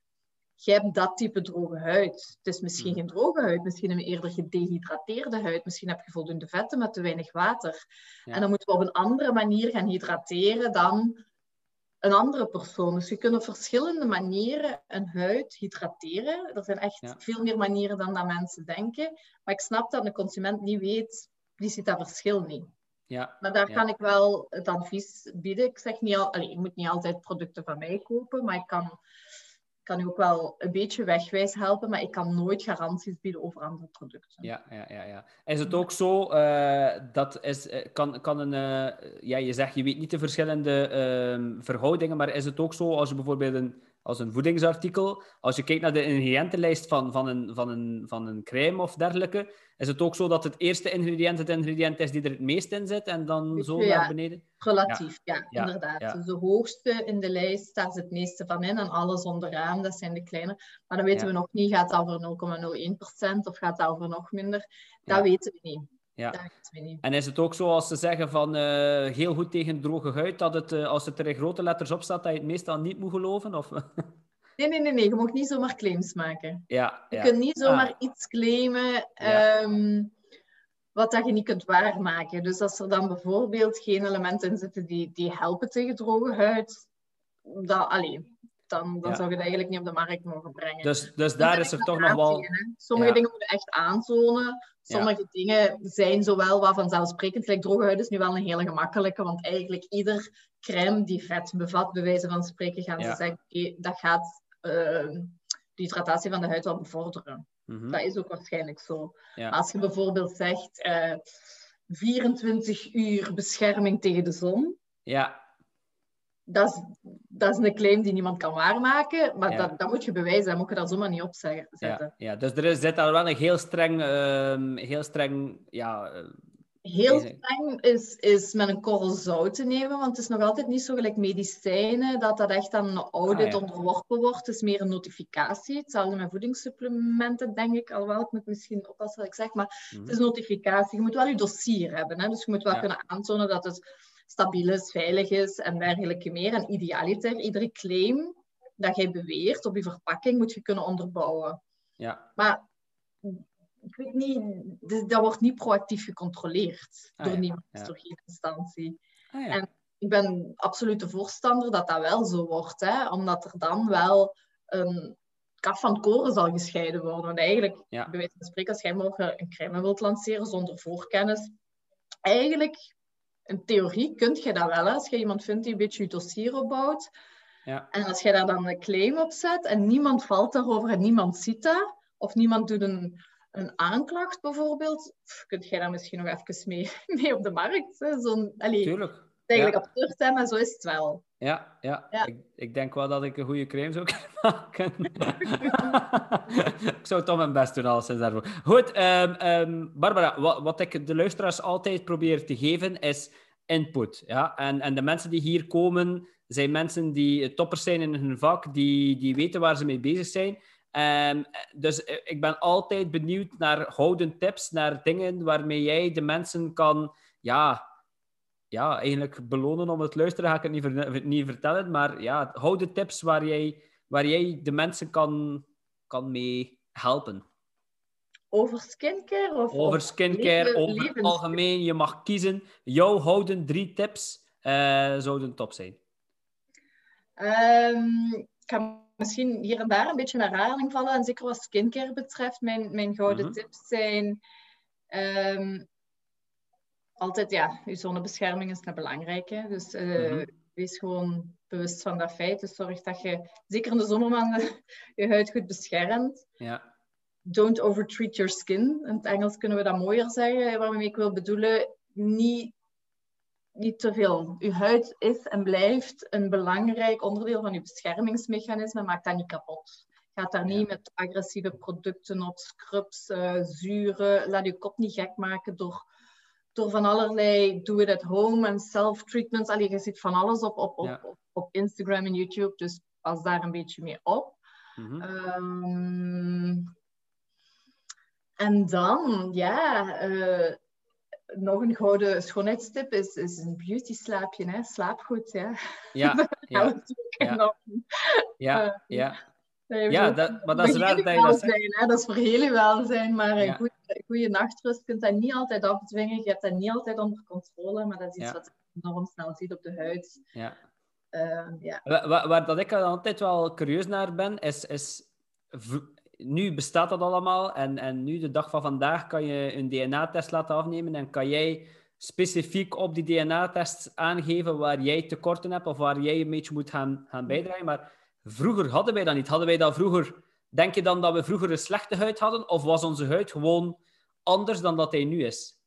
jij hebt dat type droge huid. Het is misschien mm. geen droge huid, misschien een eerder gedehydrateerde huid. Misschien heb je voldoende vetten met te weinig water. En dan moeten we op een andere manier gaan hydrateren dan een andere persoon. Dus je kunt op verschillende manieren een huid hydrateren. Er zijn echt veel meer manieren dan dat mensen denken. Maar ik snap dat een consument niet weet, die ziet dat verschil niet. Ja, maar daar kan ik wel het advies bieden. Ik zeg niet al, allez, je moet niet altijd producten van mij kopen, maar ik kan kan u ook wel een beetje wegwijs helpen, maar ik kan nooit garanties bieden over andere producten. Ja, ja, ja. ja. Is het ook zo uh, dat is, eh, kan, kan een, uh, ja, je zegt je weet niet de verschillende uh, verhoudingen, maar is het ook zo als je bijvoorbeeld een als een voedingsartikel. Als je kijkt naar de ingrediëntenlijst van, van, een, van, een, van een crème of dergelijke, is het ook zo dat het eerste ingrediënt het ingrediënt is die er het meest in zit en dan zo naar beneden? Relatief, ja, inderdaad. Dus de hoogste in de lijst, daar zit het meeste van in en alles onderaan, dat zijn de kleine. Maar dan weten we nog niet, gaat het over 0,01% of gaat het over nog minder? Dat weten we niet. Ja. En is het ook zo als ze zeggen van uh, heel goed tegen droge huid, dat het, uh, als het er in grote letters op staat, dat je het meestal niet moet geloven? Of? nee, nee, nee, nee. Je mag niet zomaar claims maken. Ja, je kunt niet zomaar ah. iets claimen um, wat dat je niet kunt waarmaken. Dus als er dan bijvoorbeeld geen elementen in zitten die, die helpen tegen droge huid, dan, allee, dan, dan zou je het eigenlijk niet op de markt mogen brengen. Dus, dus daar is er toch nog wel... Sommige dingen moeten echt aantonen. Sommige dingen zijn zowel wat vanzelfsprekend. Like droge huid is nu wel een hele gemakkelijke, want eigenlijk ieder crème die vet bevat, bij wijze van spreken, gaan ze zeggen, okay, dat gaat uh, de hydratatie van de huid wel bevorderen. Mhm. Dat is ook waarschijnlijk zo. Als je bijvoorbeeld zegt, uh, eh, 24 uur bescherming tegen de zon, ja dat is, dat is een claim die niemand kan waarmaken, maar dat, dat moet je bewijzen, dat moet je daar zomaar niet op zetten. Ja, ja. dus er zit daar wel een heel streng, uh, heel streng, ja... Uh, heel streng is, is met een korrel zout te nemen, want het is nog altijd niet zo gelijk medicijnen, dat dat echt aan een audit ah, onderworpen wordt. Het is meer een notificatie. Hetzelfde met voedingssupplementen, denk ik. Alhoewel, ik moet misschien oppassen wat ik zeg, maar het is mhm. een notificatie. Je moet wel je dossier hebben, hè? dus je moet wel kunnen aantonen dat het stabiel is, veilig is en dergelijke meer. En idealiter, iedere claim dat jij beweert op je verpakking moet je kunnen onderbouwen. Ja. Maar ik weet niet, dat wordt niet proactief gecontroleerd ah, door niemand, door geen instantie. Ah, ja. En ik ben absolute voorstander dat dat wel zo wordt, hè, omdat er dan wel een kaf van koren zal gescheiden worden. Want eigenlijk, bij wijze van spreken, als jij morgen een crème wilt lanceren zonder voorkennis, eigenlijk in theorie kun je dat wel, als je iemand vindt die een beetje je dossier opbouwt. Ja. En als je daar dan een claim op zet en niemand valt daarover en niemand ziet dat, of niemand doet een, een aanklacht bijvoorbeeld, kun je daar misschien nog even mee, mee op de markt. Zo'n, Tuurlijk. Eigenlijk ja. absurd, hè, maar zo is het wel. Ja, ja. ja. Ik, ik, denk wel dat ik een goede crème zou kunnen maken. ik zou toch mijn best doen, alles daarvoor. Goed, um, Barbara, wat, wat, ik de luisteraars altijd probeer te geven, is input. Ja? En, en de mensen die hier komen, zijn mensen die toppers zijn in hun vak, die, die weten waar ze mee bezig zijn. Um, dus eh, ik ben altijd benieuwd naar houden tips, naar dingen waarmee jij de mensen kan... Ja, ja, eigenlijk belonen om het luisteren, ga ik het niet, niet vertellen. Maar ja, hou de tips waar jij, waar jij de mensen kan, kan mee helpen. Over skincare? Of over skincare, over het algemeen. Je mag kiezen. Jouw houden drie tips uh, zouden top zijn. Um, ik ga misschien hier en daar een beetje naar herhaling vallen. En zeker wat skincare betreft, mijn, mijn gouden mhm. tips zijn... Um, altijd, ja, je zonnebescherming is een belangrijke. Dus uh, wees gewoon bewust van dat feit. Dus zorg dat je, zeker in de zomermaanden, je huid goed beschermt. Ja. Don't overtreat your skin. In het Engels kunnen we dat mooier zeggen. Waarmee ik wil bedoelen, niet niet te veel. Uw huid is en blijft een belangrijk onderdeel van uw beschermingsmechanisme. Maak dat niet kapot. Ga daar niet met agressieve producten op, scrubs, uh, zuren. Laat je kop niet gek maken door, door van allerlei do-it at home en self-treatments. Allee, je ziet van alles op, op, op, op, Instagram en YouTube, dus pas daar een beetje mee op. Mhm. Ehm, en dan, ja, uh, nog een gouden schoonheidstip is, is een beauty slaapje. Hè? Slaap goed, ja. Ja, ja. ja. ja, ja. Ja, dat, maar dat is waar dat dat zijn, hè? Dat is voor heel je welzijn, maar een goede, goede nachtrust kunt dat niet altijd afdwingen. Je hebt dat niet altijd onder controle, maar dat is iets wat je enorm snel ziet op de huid. Ja. Uh, ja. Waar, waar, dat ik altijd wel curieus naar ben, is, is nu bestaat dat allemaal en, en nu, de dag van vandaag, kan je een DNA-test laten afnemen en kan jij specifiek op die DNA-test aangeven waar jij tekorten hebt of waar jij een beetje moet gaan, gaan bijdragen. Maar vroeger hadden wij dat niet. Hadden wij dat vroeger... Denk je dan dat we vroeger een slechte huid hadden of was onze huid gewoon anders dan dat hij nu is?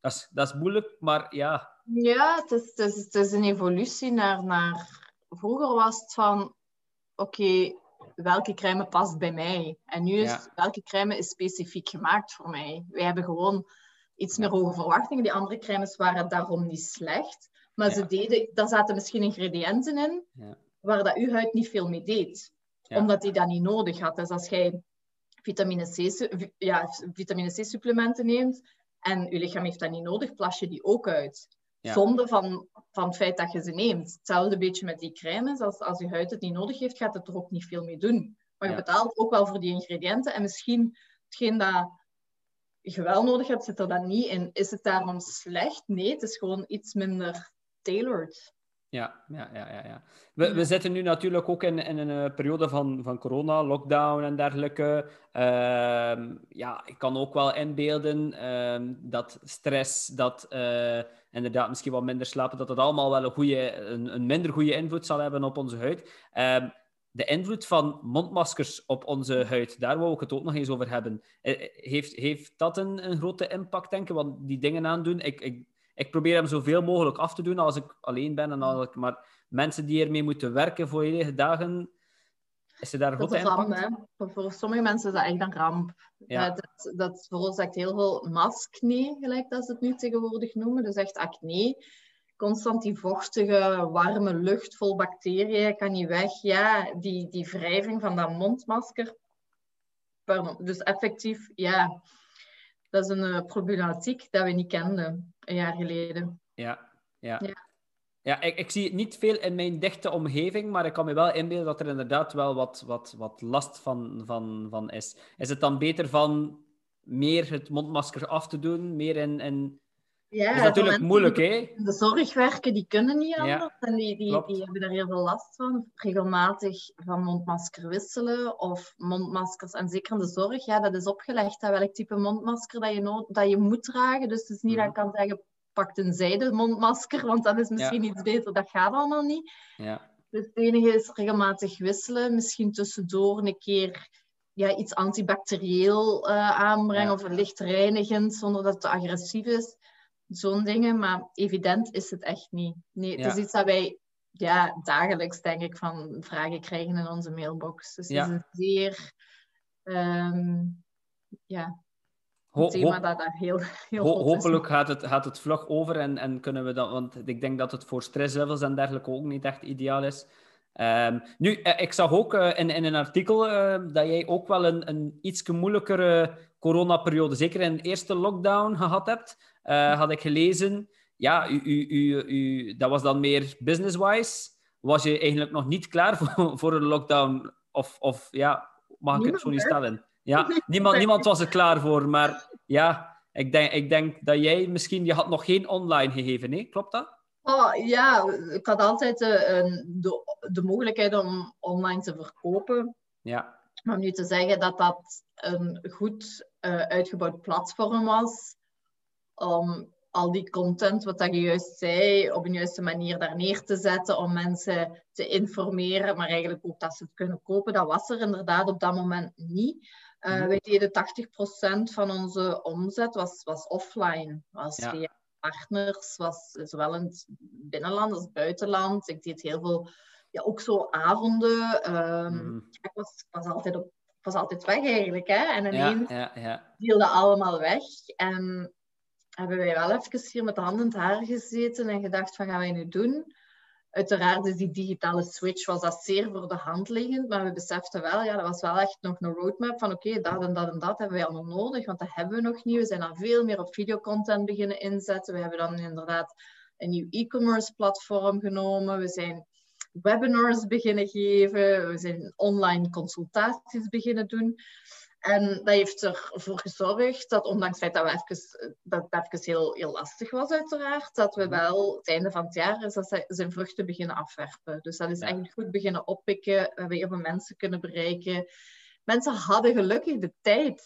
Dat is, dat is moeilijk, maar ja. Ja, het is, het is, het is een evolutie naar, naar... Vroeger was het van... Oké, welke crème past bij mij. En nu is welke crème is specifiek gemaakt voor mij. Wij hebben gewoon iets meer hoge verwachtingen. Die andere crèmes waren daarom niet slecht. Maar ze deden, daar zaten misschien ingrediënten in waar dat uw huid niet veel mee deed. Omdat die dat niet nodig had. Dus als jij vitamine C, ja, vitamine C supplementen neemt en je lichaam heeft dat niet nodig, plas je die ook uit. Zonde van, van het feit dat je ze neemt. Hetzelfde beetje met die crèmes. Als, als je huid het niet nodig heeft, gaat het er ook niet veel mee doen. Maar je betaalt ook wel voor die ingrediënten. En misschien hetgeen dat je wel nodig hebt, zit er dan niet in. Is het daarom slecht? Nee, het is gewoon iets minder tailored. Ja, ja, ja, ja. ja. We, we zitten nu natuurlijk ook in, in een eh, periode van, van corona, lockdown en dergelijke. Ehm, ja, ik kan ook wel inbeelden uh, dat stress, dat uh, inderdaad misschien wat minder slapen, dat dat allemaal wel een, goede, een, een minder goede invloed zal hebben op onze huid. Ehm, de invloed van mondmaskers op onze huid, daar wou ik het ook nog eens over hebben. Eh, heeft, heeft dat een, een grote impact, denk ik? Want die dingen aandoen, ik, ik ik probeer hem zoveel mogelijk af te doen als ik alleen ben. En als ik, maar mensen die ermee moeten werken voor volledige dagen, is er daar grote impact? Voor, sommige mensen is dat echt een ramp. Ja. dat, dat veroorzaakt heel veel maskne, gelijk dat ze het nu tegenwoordig noemen. Dus echt acne. Constant die vochtige, warme lucht vol bacteriën kan niet weg. Ja, die, die wrijving van dat mondmasker. Pardon. Dus effectief, ja, dat is een uh, problematiek dat we niet kenden een jaar geleden. Ja, ja. ja. ja ik, ik, zie het niet veel in mijn dichte omgeving, maar ik kan me wel inbeelden dat er inderdaad wel wat, wat, wat last van, van, van is. Is het dan beter van meer het mondmasker af te doen, meer in, in ja, dat is natuurlijk moeilijk, hè? De zorgwerken die kunnen niet anders en die, die, die hebben daar heel veel last van. Regelmatig van mondmasker wisselen of mondmaskers, en zeker in de zorg, ja, dat is opgelegd aan welk type mondmasker dat je, dat je moet dragen. Dus het is niet dat ik kan zeggen, pak een zijde mondmasker, want dat is misschien iets beter. Dat gaat allemaal niet. Ja. Dus het enige is regelmatig wisselen, misschien tussendoor een keer ja, iets antibacterieel uh, aanbrengen of licht reinigend, zonder dat het te agressief is zo'n dingen. Maar evident is het echt niet. Nee, het is iets dat wij ja, dagelijks, denk ik, van vragen krijgen in onze mailbox. Dus het is een zeer... Um, ja, thema dat daar heel, heel ho Hopelijk gaat het, gaat het vlug over en, en kunnen we dat... Want ik denk dat het voor stresslevels en dergelijke ook niet echt ideaal is. Um, nu, eh, ik zag ook uh, in, in een artikel uh, dat jij ook wel een, een iets moeilijkere coronaperiode, zeker in de eerste lockdown, gehad hebt. Uh, had ik gelezen. Ja, u, u, u, u, dat was dan meer business-wise. Was je eigenlijk nog niet klaar voor, voor een lockdown? Of, of ja, mag ik het zo niet stellen? Ja, niemand, niemand was er klaar voor. Maar ja, ik denk, ik denk dat jij misschien... Je had nog geen online gegeven, nee? Klopt dat? Oh, ja, ik had altijd de, eh, de, de mogelijkheid om online te verkopen. Ja. Maar om nu te zeggen dat dat een goed uh, uitgebouwd platform was, om al die content, wat dat je juist zei, op een juiste manier daar neer te zetten, om mensen te informeren, maar eigenlijk ook dat ze het kunnen kopen. Dat was er inderdaad op dat moment niet. Uh, Wij deden 80% van onze omzet was, was offline, was via partners, was zowel in het binnenland als buitenland. Ik deed heel veel, ja, ook zo avonden. Ehm, Mhm. ik, was, ik, was altijd op, was altijd weg eigenlijk. Hè? En ineens ja, ja. viel dat allemaal weg. En hebben wij wel even hier met de handen in het haar gezeten en gedacht van, gaan wij nu doen? Uiteraard is die digitale switch was dat zeer voor de hand liggend, maar we beseften wel, ja, dat was wel echt nog een roadmap van oké, dat en dat en dat hebben wij allemaal nodig, want dat hebben we nog niet. We zijn dan veel meer op videocontent beginnen inzetten. We hebben dan inderdaad een nieuw e-commerce platform genomen. We zijn webinars beginnen geven. We zijn online consultaties beginnen doen. En dat heeft ervoor gezorgd dat, ondanks het feit dat, we even, dat het even heel, heel lastig was, uiteraard, dat we wel het einde van het jaar is dat zij zijn vruchten beginnen afwerpen. Dus dat is Ja. eigenlijk goed beginnen oppikken. We hebben heel veel mensen kunnen bereiken. Mensen hadden gelukkig de tijd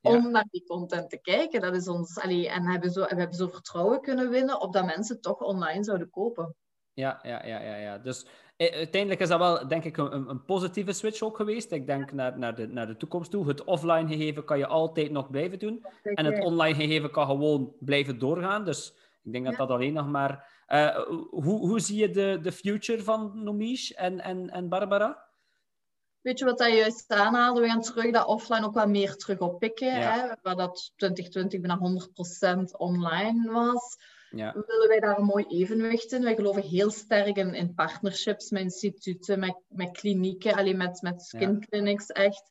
Ja. om naar die content te kijken. Dat is ons, allee, en hebben zo, we hebben zo vertrouwen kunnen winnen op dat mensen toch online zouden kopen. Ja, ja, ja, ja, ja. Dus uiteindelijk is dat wel, denk ik, een, een positieve switch ook geweest. Ik denk naar, naar, de, naar de toekomst toe. Het offline gegeven kan je altijd nog blijven doen. En het online gegeven kan gewoon blijven doorgaan. Dus ik denk dat Ja. dat alleen nog maar... Eh, hoe, hoe zie je de, de future van Nomish en, en, en Barbara? Weet je wat dat juist aanhaalde? We gaan terug dat offline ook wel meer terug oppikken. Ja. Hè? Waar dat 2020 bijna 100% online was. Ja, willen wij daar een mooi evenwicht in. Wij geloven heel sterk in, in partnerships met instituten, met, met klinieken, alleen met, met skin clinics echt.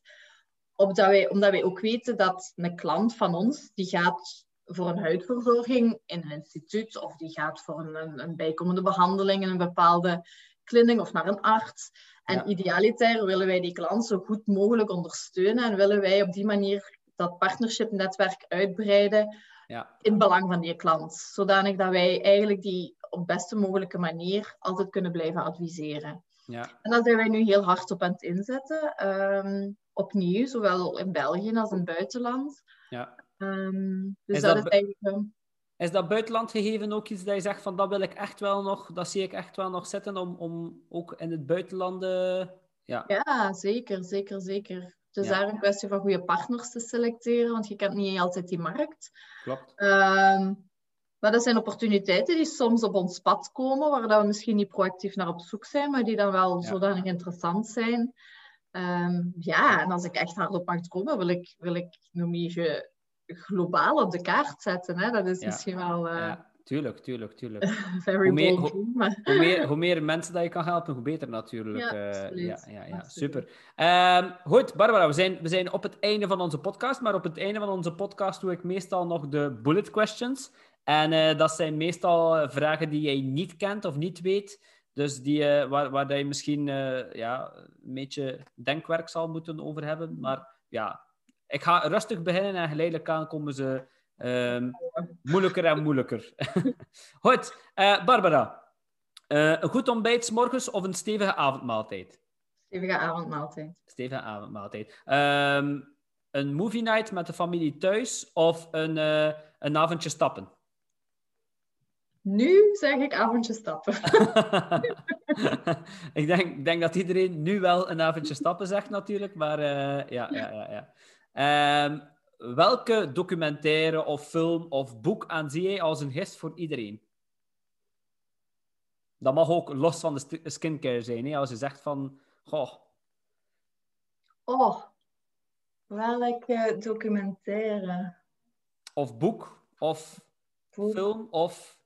Omdat wij, omdat wij ook weten dat een klant van ons, die gaat voor een huidverzorging in een instituut of die gaat voor een, een, een bijkomende behandeling in een bepaalde kliniek of naar een arts. En Ja. idealiter willen wij die klant zo goed mogelijk ondersteunen en willen wij op die manier dat partnership-netwerk uitbreiden ja, in belang van die klant. Zodanig dat wij eigenlijk die op beste mogelijke manier altijd kunnen blijven adviseren. ja. En daar zijn wij nu heel hard op aan het inzetten. Ehm, opnieuw, zowel in België als in het buitenland. ja. Ehm, dus Is dat, dat is eigenlijk... ehm, Is dat buitenland gegeven ook iets dat je zegt van dat wil ik echt wel nog, dat zie ik echt wel nog zitten om, om ook in het buitenland... ja, Ja, zeker, zeker, zeker. Het is Ja. daar een kwestie van goede partners te selecteren, want je kent niet altijd die markt. klopt. Ehm, maar dat zijn opportuniteiten die soms op ons pad komen, waar dat we misschien niet proactief naar op zoek zijn, maar die dan wel Ja. zodanig interessant zijn. Ehm, ja, en als ik echt hard op mag dromen, wil ik, wil ik Nomige globaal op de kaart zetten. Hè? Dat is Ja. misschien wel eh tuurlijk, tuurlijk, tuurlijk. Hoe meer- hoe- hoe, meer, hoe meer mensen dat je kan helpen, hoe beter natuurlijk. Ja, Eh, ja, ja, ja, super. Ehm, goed, Barbara, we zijn, we zijn op het einde van onze podcast. Maar op het einde van onze podcast doe ik meestal nog de bullet questions. En eh, dat zijn meestal eh, vragen die jij niet kent of niet weet. Dus die, waar, waar dat je misschien ja, een beetje denkwerk zal moeten over hebben. Maar ja, ik ga rustig beginnen en geleidelijk aan komen ze ehm, moeilijker en moeilijker. Goed, eh, Barbara. Eh, een goed ontbijt 's morgens of een stevige avondmaaltijd? stevige avondmaaltijd. Stevige avondmaaltijd. Ehm, een movie night met de familie thuis of een, eh, een avondje stappen? Nu zeg ik avondje stappen. ik denk, denk dat iedereen nu wel een avondje stappen zegt natuurlijk, maar eh, ja, ja, ja. ja. Ehm, welke documentaire of film of boek aanzie jij als een gist voor iedereen? Dat mag ook los van de skincare zijn, hè? als je zegt van, goh, Oh, welke documentaire? of boek, of Boek. film, of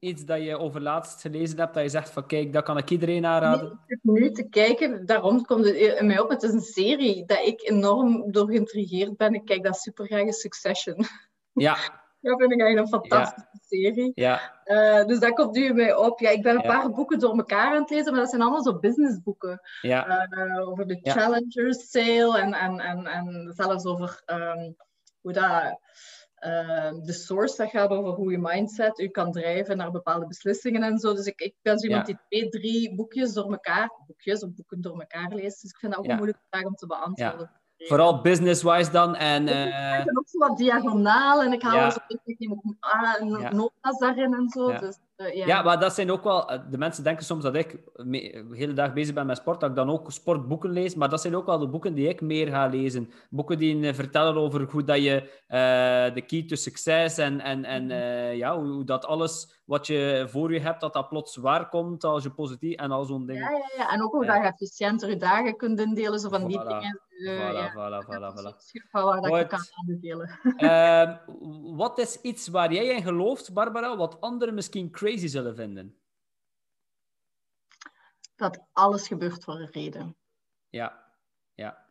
iets dat je over laatst gelezen hebt, dat je zegt van, kijk, dat kan ik iedereen aanraden. Ik zit nu te kijken, daarom komt het in mij op. Het is een serie dat ik enorm door geïntrigeerd ben. Ik kijk dat super graag in Succession. Ja, Dat vind ik eigenlijk een fantastische serie. ja, Eh, dus dat komt nu in mij op. Ja, ik ben een Ja. paar boeken door elkaar aan het lezen, maar dat zijn allemaal zo businessboeken. ja, Eh, over de Ja. Challengers Sale en, en, en, en zelfs over ehm, hoe dat... ehm, de source, dat gaat over hoe je mindset u kan drijven naar bepaalde beslissingen en zo. Dus ik, ik ben zo iemand Ja. die twee, drie boekjes door elkaar, boekjes of boeken door elkaar leest. Dus ik vind dat ook Ja. een moeilijke vraag om te beantwoorden. Vooral business-wise dan. En, Ik eh, ben ook zo wat diagonaal en ik haal Ja. zo ook ah, Ja. notas daarin en zo. Ja. Dus Eh, ja. Ja, maar dat zijn ook wel... eh, De mensen denken soms dat ik de hele dag bezig ben met sport, dat ik dan ook sportboeken lees. Maar dat zijn ook wel de boeken die ik meer ga lezen. Boeken die vertellen over hoe dat je de key to succes en, en, en eh, ja, hoe, dat alles wat je voor je hebt, dat dat plots waar komt als je positief en al zo'n dingen. Ja, ja, ja. En ook hoe dat je efficiënter je dagen kunt indelen, zo van die dingen. Eh, Voilà, ja. voilà, voilà, Dat is voilà. waar dat ik kan aanbevelen. Ehm, wat is iets waar jij in gelooft, Barbara, wat anderen misschien crazy zullen vinden? Dat alles gebeurt voor een reden. Ja, ja.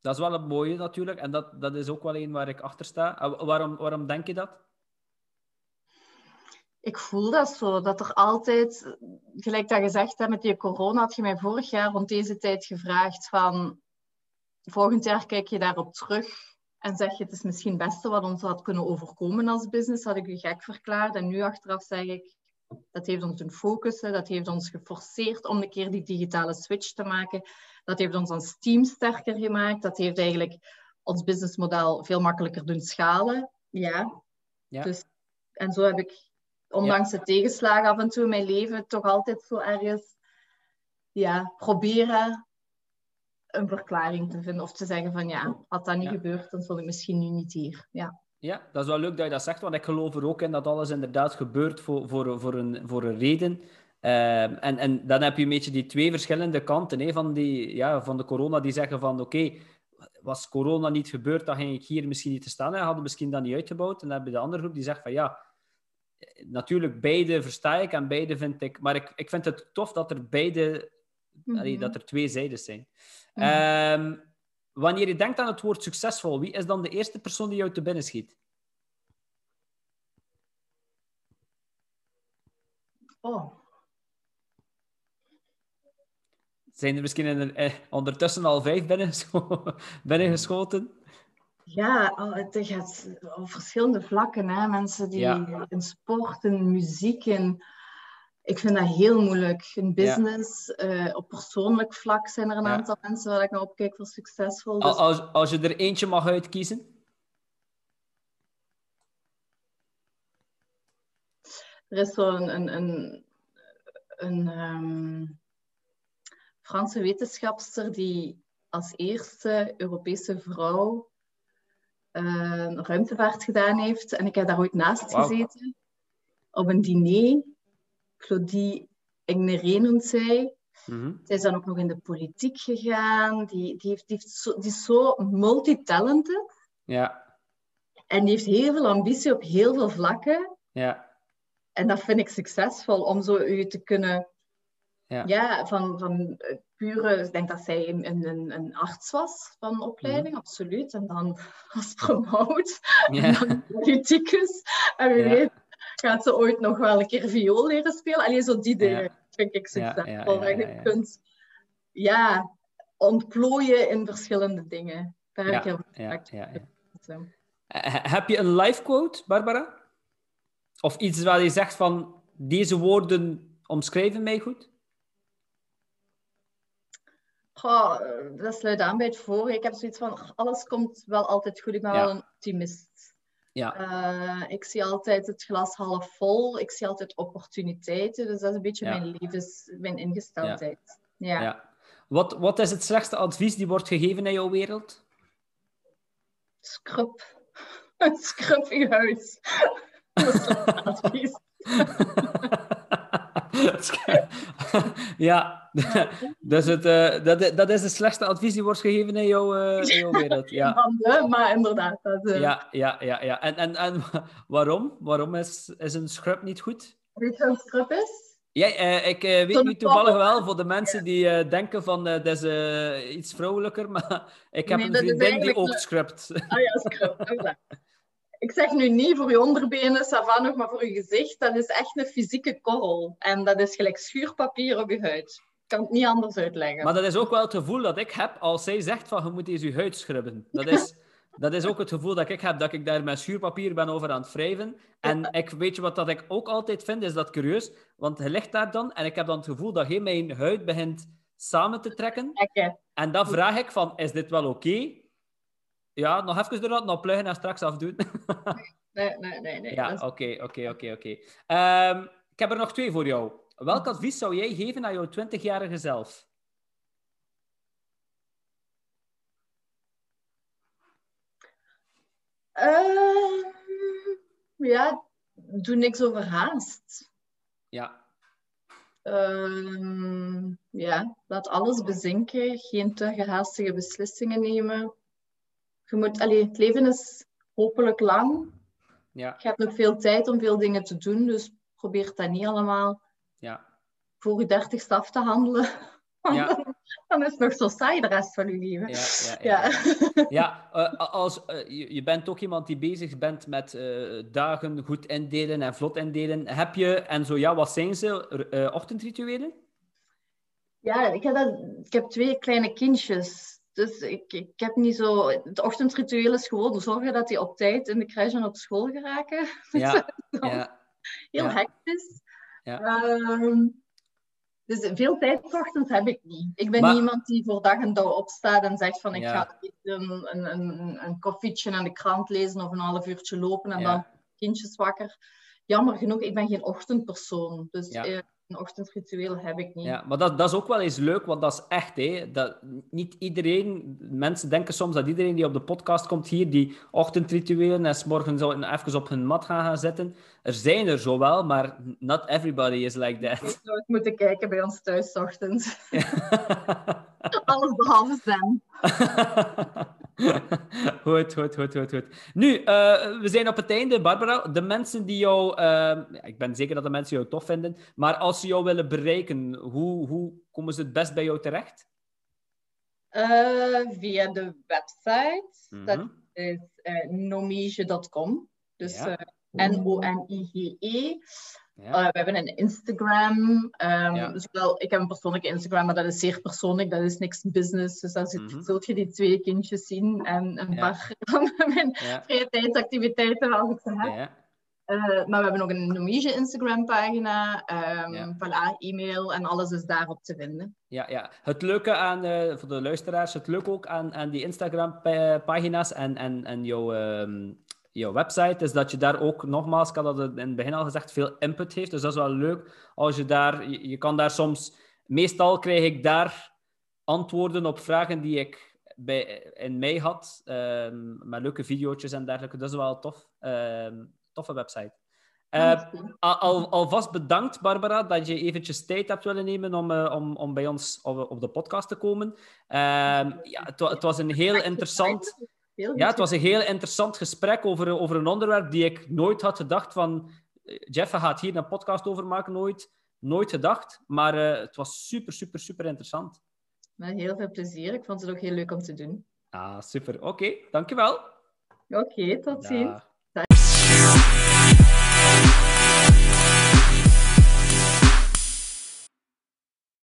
Dat is wel een mooie natuurlijk. En dat, dat is ook wel een waar ik achter sta. En wa- waarom, waarom denk je dat? Ik voel dat zo, dat er altijd, gelijk dat gezegd hebt met die corona, had je mij vorig jaar rond deze tijd gevraagd van, volgend jaar kijk je daarop terug en zeg je het is misschien het beste wat ons had kunnen overkomen als business, had ik u gek verklaard. En nu achteraf zeg ik, dat heeft ons doen focussen, dat heeft ons geforceerd om een keer die digitale switch te maken. Dat heeft ons als team sterker gemaakt, dat heeft eigenlijk ons businessmodel veel makkelijker doen schalen. Ja, Ja. Dus, en zo heb ik, ondanks de tegenslagen af en toe in mijn leven, toch altijd zo ergens ja, proberen een verklaring te vinden. Of te zeggen van ja, had dat niet Ja. gebeurd, dan stond ik misschien nu niet hier. Ja. Ja, dat is wel leuk dat je dat zegt, want ik geloof er ook in dat alles inderdaad gebeurt voor, voor, voor, een, voor een reden. Ehm, en, en dan heb je een beetje die twee verschillende kanten hè, van, die, ja, van de corona, die zeggen van oké, was corona niet gebeurd, dan ging ik hier misschien niet te staan en hadden misschien dat niet uitgebouwd. En dan heb je de andere groep die zegt van ja, natuurlijk beide versta ik en beide vind ik... Maar ik, ik vind het tof dat er beide... Mhm. dat er twee zijdes zijn. Mhm. Ehm, wanneer je denkt aan het woord succesvol, wie is dan de eerste persoon die jou te binnen schiet? Oh, Zijn er misschien in, eh, ondertussen al vijf binnen, binnengeschoten? ja, het gaat op verschillende vlakken. Hè? Mensen die Ja. in sport, in muziek, in... Ik vind dat heel moeilijk. In business, eh, op persoonlijk vlak zijn er een Ja. aantal mensen waar ik naar opkijk voor succesvol. Dus Als, als je er eentje mag uitkiezen? Er is zo'n een, een, een, ehm, Franse wetenschapster die als eerste Europese vrouw eh, ruimtevaart gedaan heeft. En ik heb daar ooit naast gezeten op een diner. Claudie Egneré noemt zij. Mhm. Zij is dan ook nog in de politiek gegaan. Die, die, heeft, die, heeft zo, die is zo multitalented. Ja, En die heeft heel veel ambitie op heel veel vlakken. ja, En dat vind ik succesvol, om zo u te kunnen... Ja. Ja, van, van eh, pure... Ik denk dat zij een, een, een arts was van opleiding, absoluut. En dan astronaut, en ja. dan politicus. En wie Ja. weet gaat ze ooit nog wel een keer viool leren spelen. Alleen zo die dingen Ja. vind ik succesvol. Dat je kunt ja, ontplooien in verschillende dingen. Daar heb ik heel veel voor. Eh, Heb je een life quote, Barbara? Of iets waar je zegt van, deze woorden omschrijven mij goed? Goh, eh, dat sluit aan bij het vorige. Ik heb zoiets van, alles komt wel altijd goed. Ik ben Ja. wel een optimist. Ja, Eh, ik zie altijd het glas half vol. Ik zie altijd opportuniteiten. Dus dat is een beetje Ja. mijn levens, mijn ingesteldheid. Ja. ja. Wat, wat is het slechtste advies die wordt gegeven in jouw wereld? Scrub. Scrub je huis. Dat is het advies. ja, dus het, eh, dat, dat is het slechtste advies die wordt gegeven in jouw, eh, in jouw wereld. Ja, Van de, maar inderdaad. Dat, eh, ja, ja, ja. ja. En, en, en waarom? Waarom is, is een scrub niet goed? Weet je wat een scrub is? Ja, ik weet nu toevallig wel voor de mensen die denken van dat is iets vrouwelijker, maar ik heb Nee, een dat vriendin die ook scrubt. Ah ja, scrub. Ik zeg nu niet voor je onderbenen, savan nog, maar voor je gezicht. Dat is echt een fysieke korrel. En dat is gelijk schuurpapier op je huid. Ik kan het niet anders uitleggen. Maar dat is ook wel het gevoel dat ik heb als zij zegt van je moet eens je huid scrubben. Dat is, dat is ook het gevoel dat ik heb, dat ik daar met schuurpapier ben over aan het wrijven. En ik, weet je wat dat ik ook altijd vind, is dat curieus. Want je ligt daar dan en ik heb dan het gevoel dat je mijn huid begint samen te trekken. Trekken. En dan vraag ik van, is dit wel oké? Ja, nog even eruit, nog pluggen en straks afdoen. Nee, nee, nee. nee. Ja, oké, oké, oké, oké. Ehm, Ik heb er nog twee voor jou. Welk advies zou jij geven aan jouw 20-jarige zelf? Uh, ja, doe niks overhaast. Ja. Uh, ja, laat alles bezinken. Geen te gehaastige beslissingen nemen. Je moet, allee, het leven is hopelijk lang. Ja. Je hebt nog veel tijd om veel dingen te doen, dus probeer dat niet allemaal Ja. voor je dertigste af te handelen. Ja. Dan is het nog zo saai de rest van je leven. Ja, ja, ja. Ja. Eh, als, eh, je, je bent ook iemand die bezig bent met eh, dagen goed indelen en vlot indelen. Heb je, en zo ja, wat zijn ze, ochtendrituelen? Ja, ik heb, dat, ik heb twee kleine kindjes. Dus ik, ik heb niet zo... Het ochtendritueel is gewoon zorgen dat die op tijd in de crash en op school geraken. Ja, ja, Heel Ja. hectisch. Ja. Ehm, dus veel tijd ochtends heb ik niet. Ik ben Maar- niet iemand die voor dag en dag opstaat en zegt van ik Ja. ga een, een, een, een koffietje en de krant lezen of een half uurtje lopen en dan kindjes wakker. Jammer genoeg, ik ben geen ochtendpersoon. Dus Ja. eh, een ochtendritueel heb ik niet. Ja, maar dat, dat is ook wel eens leuk, want dat is echt, hè. Dat, niet iedereen... Mensen denken soms dat iedereen die op de podcast komt hier, die ochtendrituelen en zo even op hun mat gaan, gaan zitten. Er zijn er zo wel, maar not everybody is like Ik that. zou eens moeten kijken bij ons thuis 's ochtends. Alles behalve zen. goed, goed, goed, goed, goed. Nu, eh, we zijn op het einde. Barbara, de mensen die jou... eh, ik ben zeker dat de mensen jou tof vinden, maar als ze jou willen bereiken, hoe, hoe komen ze het best bij jou terecht? Eh, via de website. Dat Mhm. is eh nomige.com. Dus Ja. N-O-M-I-G-E. Ja. Eh, we hebben een Instagram. ehm, Ja. zowel, ik heb een persoonlijke Instagram, maar dat is zeer persoonlijk. Dat is niks business. Dus dan Mhm. zult je die twee kindjes zien en een Ja. paar van mijn vrije tijdsactiviteiten als ik ze heb. ja. Eh, maar we hebben ook een Nomige Instagram-pagina. ehm Ja. Voilà, e-mail en alles is daarop te vinden. Ja, ja. Het leuke aan, eh, voor de luisteraars, het leuke ook aan, aan die Instagram-pagina's en, en, en jouw, ehm, jouw website, is dat je daar ook, nogmaals, ik had dat in het begin al gezegd, veel input heeft. Dus dat is wel leuk. Als je daar, je, je kan daar soms, meestal krijg ik daar antwoorden op vragen die ik bij, in mij had, ehm, met leuke video's en dergelijke. Dat is wel tof. Ehm, toffe website. Eh, Al, al- alvast bedankt, Barbara, dat je eventjes tijd hebt willen nemen om, eh, om, om bij ons op, op de podcast te komen. Ehm, ja, het was een heel interessant... Ja, het was een heel interessant gesprek over, over een onderwerp die ik nooit had gedacht van... eh, Jeff gaat hier een podcast over maken, nooit. Nooit gedacht. Maar eh, het was super, super, super interessant. Met heel veel plezier. Ik vond het ook heel leuk om te doen. Ah, super. Oké, dankjewel. Oké, tot ziens.